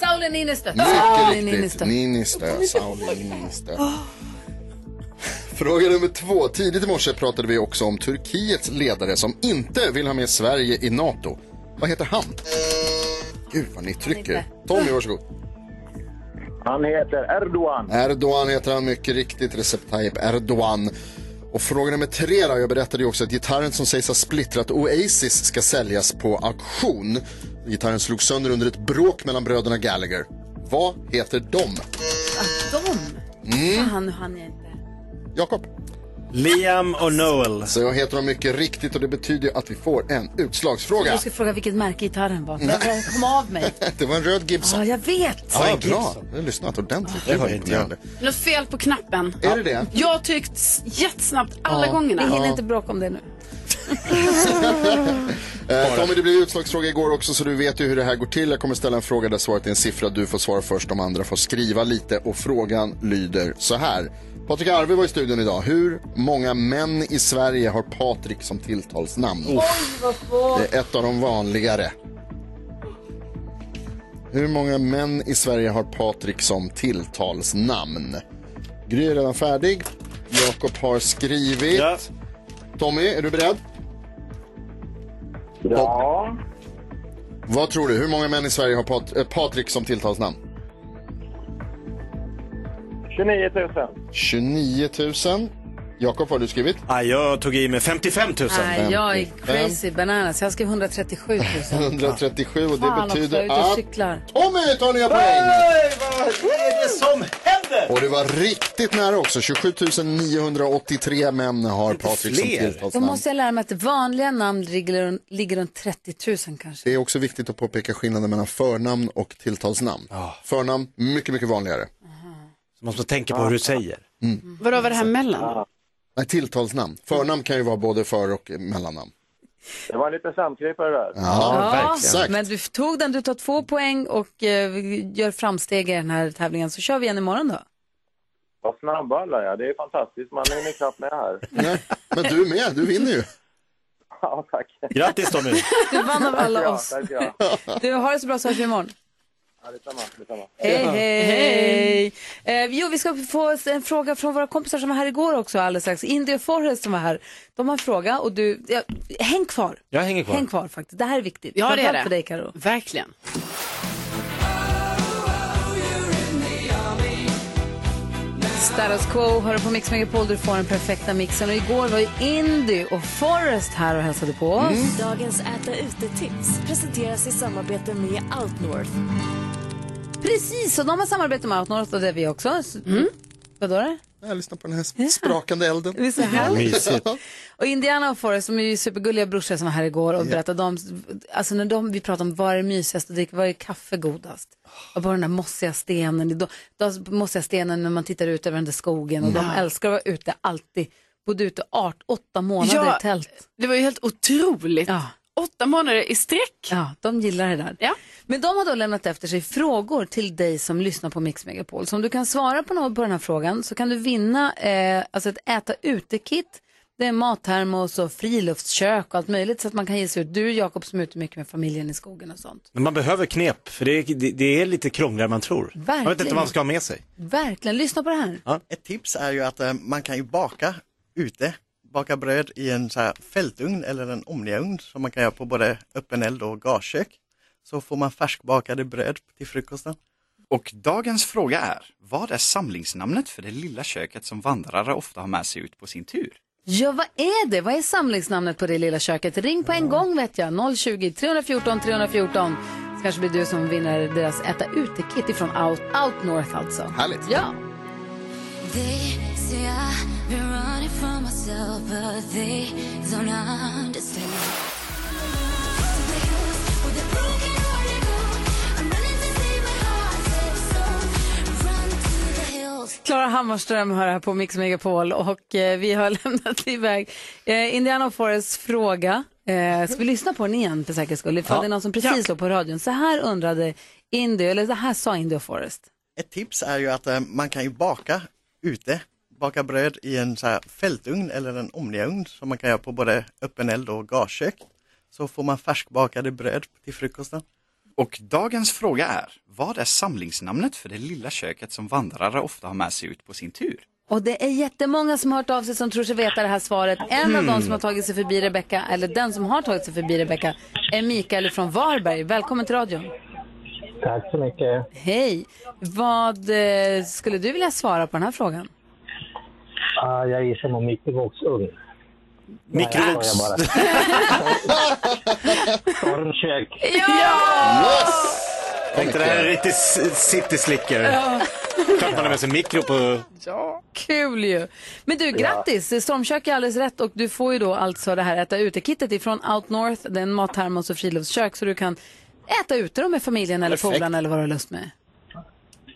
Sauli Niinistö. Mycket Sauli riktigt. Niinistö. Niinistö. Sauli Niinistö. Fråga nummer två. Tidigt i morse pratade vi också om Turkiets ledare som inte vill ha med Sverige i NATO. Vad heter han? Gud vad ni trycker. Tommy, varsågod. Han heter Erdogan. Erdogan heter han mycket riktigt, Recep Tayyip Erdogan. Och fråga nummer tre då, jag berättade ju också att gitarren som sägs ha splittrat Oasis ska säljas på auktion. Gitarren slogs sönder under ett bråk mellan bröderna Gallagher. Vad heter de? Att de? Mm. Nu hann jag inte. Jakob? Liam och Noel. Så jag heter dem mycket riktigt och det betyder att vi får en utslagsfråga. Du ska fråga vilket märke gitarren var. Nej. Nej. Kom av mig. Det var en röd Gibson. Ja, jag vet. Ja, bra. Du har lyssnat ordentligt. Det har inte jag. Något fel på knappen. Är det det? Jag har tryckt jättesnabbt alla Ja. gångerna. Vi hinner Ja. inte bråka om det nu. Eh, Tommy, det blev utslagsfråga igår också så du vet ju hur det här går till. Jag kommer ställa en fråga där svaret är en siffra. Du får svara först, de andra får skriva lite. Och frågan lyder så här. Patrik Arve var i studion idag. Hur många män i Sverige har Patrik som tilltalsnamn? Oj, vad svårt. Det är ett av de vanligare. Hur många män i Sverige har Patrik som tilltalsnamn? Gry är redan färdig. Jakob har skrivit. Tommy, är du beredd? Ja. Vad tror du? Hur många män i Sverige har Pat- eh, Patrik som tilltalsnamn? 29 000. 29 000. Jakob, vad har du skrivit? Ah, jag tog i med 55 000. Nej, jag är crazy bananas. Jag skrev 137 000. 137 och det Fan betyder och att cyklar. Tommy tar nya poäng! vad är det som händer? Och det var riktigt nära också. 27 983 män har Patrik som fler. Då tilltalsnamn. måste jag lära mig att vanliga namn ligger, ligger runt 30 000 kanske. Det är också viktigt att påpeka skillnaden mellan förnamn och tilltalsnamn. Förnamn, mycket, mycket vanligare. Så man måste tänka på hur du säger. Mm. Vadå var det här mellan? Nej, tilltalsnamn. Förnamn kan ju vara både för och mellannamn. Det var en liten samkrypare där. Ja, men du tog den, du tar två poäng och eh, gör framsteg i den här tävlingen. Så kör vi igen imorgon då. Vad snabba alla är. Det är fantastiskt. Man är knappt med här. Men du är med, du vinner ju. Ja, tack. Grattis Tommy. Du vann av alla Tack, ja, oss. tack, ja. Du, har det så bra så hörs vi imorgon. Ja, detsamma, detsamma. Hej, hej. Eh, jo, vi ska få en fråga från våra kompisar som var här igår också alldeles strax. Indy och Forrest som var här. De har en fråga och du, ja, häng kvar. Jag hänger kvar. Häng kvar faktiskt. Det här är viktigt. Ja, det är Framförallt det. för dig Karo. Verkligen. Status Quo hör du på Mix Megapol. Du får den perfekta mixen. Och igår var ju Indy och Forrest här och hälsade på oss. Dagens äta ute-tips presenteras i samarbete med Outnorth. Precis, och de har samarbete med Outnorth och det är vi också. Så- Vadå det? Jag lyssnar på den här sprakande elden. Det är så härligt. Och Indiana och Forrest, som är ju supergulliga brorsor som var här igår och Ja. berättade om, alltså när de, vi pratade om vad är mysigast att dricka, vad är kaffe godast? Och bara den där mossiga stenen, de, de mossiga stenen när man tittar ut över den där skogen och de Ja. älskar att vara ute alltid, bodde ute art, åtta månader Ja, i tält. Det var ju helt otroligt. Åtta månader i sträck. Ja, de gillar det där. Ja. Men de har då lämnat efter sig frågor till dig som lyssnar på Mix Megapol. Så om du kan svara på något på den här frågan så kan du vinna eh, alltså ett äta ute-kit. Det är mattermos och friluftskök och allt möjligt så att man kan ge sig ut. Du Jakob som är ute mycket med familjen i skogen och sånt. Men man behöver knep, för det är, det, det är lite krångligare än man tror. Man vet inte Verkligen. vad man ska ha med sig. Verkligen, lyssna på det här. Ett tips är ju att eh, man kan ju baka ute, baka bröd i en så här fältugn eller en omniaugn som man kan göra på både öppen eld och gaskök. Så får man färskbakade bröd till frukosten. Och dagens fråga är, vad är samlingsnamnet för det lilla köket som vandrare ofta har med sig ut på sin tur? Ja, vad är det? Vad är samlingsnamnet på det lilla köket? Ring på en gång vet jag. 020 314 314. Så kanske blir du som vinner deras äta ute-kit ifrån Out, Out North alltså. Härligt. Ja. They say I've been running from myself, but they don't understand. Klara Hammarström hör här på Mix Megapol och eh, vi har lämnat iväg eh, Indiana Forests fråga. Eh, ska vi lyssna på den igen för säkerhets skull? Ifall Ja. det är någon som precis låg på radion. Så här undrade Indy, eller så här sa Indy och Forrest. Ett tips är ju att eh, man kan ju baka ute, baka bröd i en så här fältugn eller en omniaugn som man kan göra på både öppen eld och gaskök. Så får man färskbakade bröd till frukosten. Och dagens fråga är, vad är samlingsnamnet för det lilla köket som vandrare ofta har med sig ut på sin tur? Och det är jättemånga som har hört av sig som tror sig veta det här svaret. En av Hmm. de som har tagit sig förbi Rebecka, eller den som har tagit sig förbi Rebecka, är Mikael från Varberg. Välkommen till radion. Tack så mycket. Hej. Vad eh, skulle du vilja svara på den här frågan? Ah, jag gissar nog mikrovågsugn. Mikrovågs... Stormkök. Yes! Tänkte det här är riktigt s- cityslicker. Ja. Klart man har med sig mikro på... Ja, kul ju. Men du, grattis! Stormkök är alldeles rätt och du får ju då alltså det här äta ute-kittet ifrån Out North. Det är en mattermos och friluftskök så du kan äta ute då med familjen eller polarna eller vad du har lust med.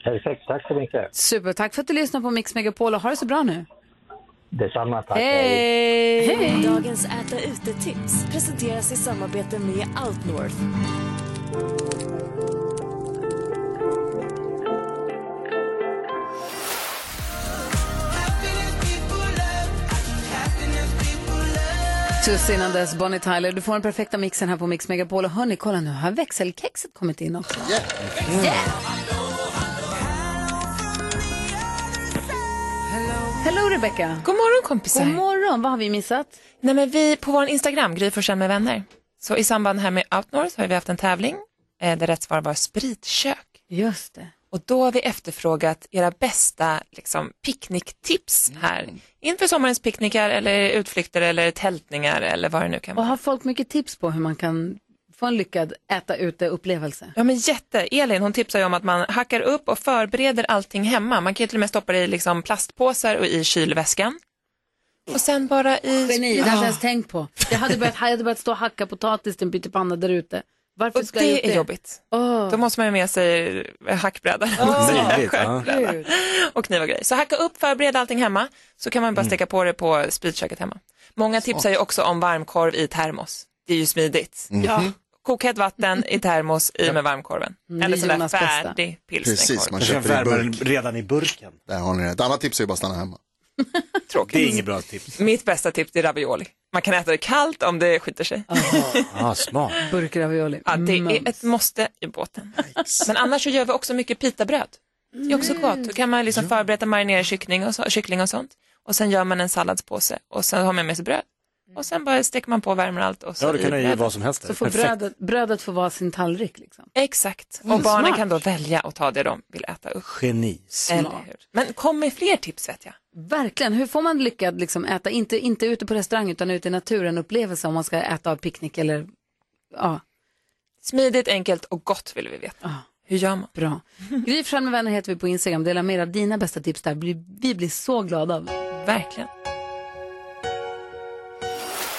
Perfekt, tack så mycket. Super, tack för att du lyssnar på Mix Megapol och ha det så bra nu. Detsamma, tack. Hej! Dagens äta ute-tips presenteras i samarbete med Outnorth. Tuss innan dess, Bonnie Tyler. Du får den perfekta mixen här på Mix Megapol. Och hörni, kolla nu har växelkexet kommit in också. Yeah. Hello Rebecca. God morgon kompisar. God morgon, vad har vi missat? Nej, men vi på vår Instagram, Gry Forssell med vänner. Så i samband här med Outnorth har vi haft en tävling eh, där rätt svar var spritkök. Just det. Och då har vi efterfrågat era bästa liksom, picknicktips här inför sommarens picknickar eller utflykter eller tältningar eller vad det nu kan Och vara. har folk mycket tips på hur man kan få en lyckad äta ute-upplevelse? Ja men jätte, Elin hon tipsar ju om att man hackar upp och förbereder allting hemma. Man kan ju till och med stoppa det i liksom plastpåsar och i kylväskan. Och sen bara i... Geni, det hade jag ens tänkt på. Jag hade börjat, jag hade börjat stå och hacka potatis till en pyttipanna där ute. Varför Och ska jag det gjort det? är jobbigt. Då måste man ju med sig hackbräda. Möjligt. Självbräda. och kniv och grejer. Så hacka upp, förbered allting hemma, så kan man bara Mm. steka på det på spritköket hemma. Många tipsar ju också om varmkorv i termos. Det är ju smidigt. Mhm. Ja. Kokhett vatten i termos, i med varmkorven. Mm, Eller sån där Jonas bästa. färdig Precis, man pilsnerkorv. köper värma i burk. redan i burken. Där har ni det. Ett annat tips är ju bara att stanna hemma. Tråkigt. Det är inget bra tips. Mitt bästa tips är ravioli. Man kan äta det kallt om det skiter sig. Ah, smart. Burkravioli. Ja, det är ett måste i båten. Men annars så gör vi också mycket pitabröd. Det är också gott. Då kan man liksom förbereda marinera kyckling och, så, kyckling och sånt. Och sen gör man en salladspåse och sen har man med sig bröd. Och sen bara steker man på värmer allt. Och så Ja, det kan brödet. vad som helst. Så får brödet, brödet får vara sin tallrik liksom. Exakt. Och Mm, barnen smart. kan då välja och ta det de vill äta upp. Geni. Eller hur? Men kom med fler tips vet jag. Verkligen. Hur får man lyckad liksom, äta, inte, inte ute på restaurang utan ute i naturen upplevelse om man ska äta av picknick eller ja. Smidigt, enkelt och gott vill vi veta. Hur gör man? Bra. Gry Forssell med vänner heter vi på Instagram. Dela med dig av dina bästa tips där. Vi, vi blir så glada. Verkligen.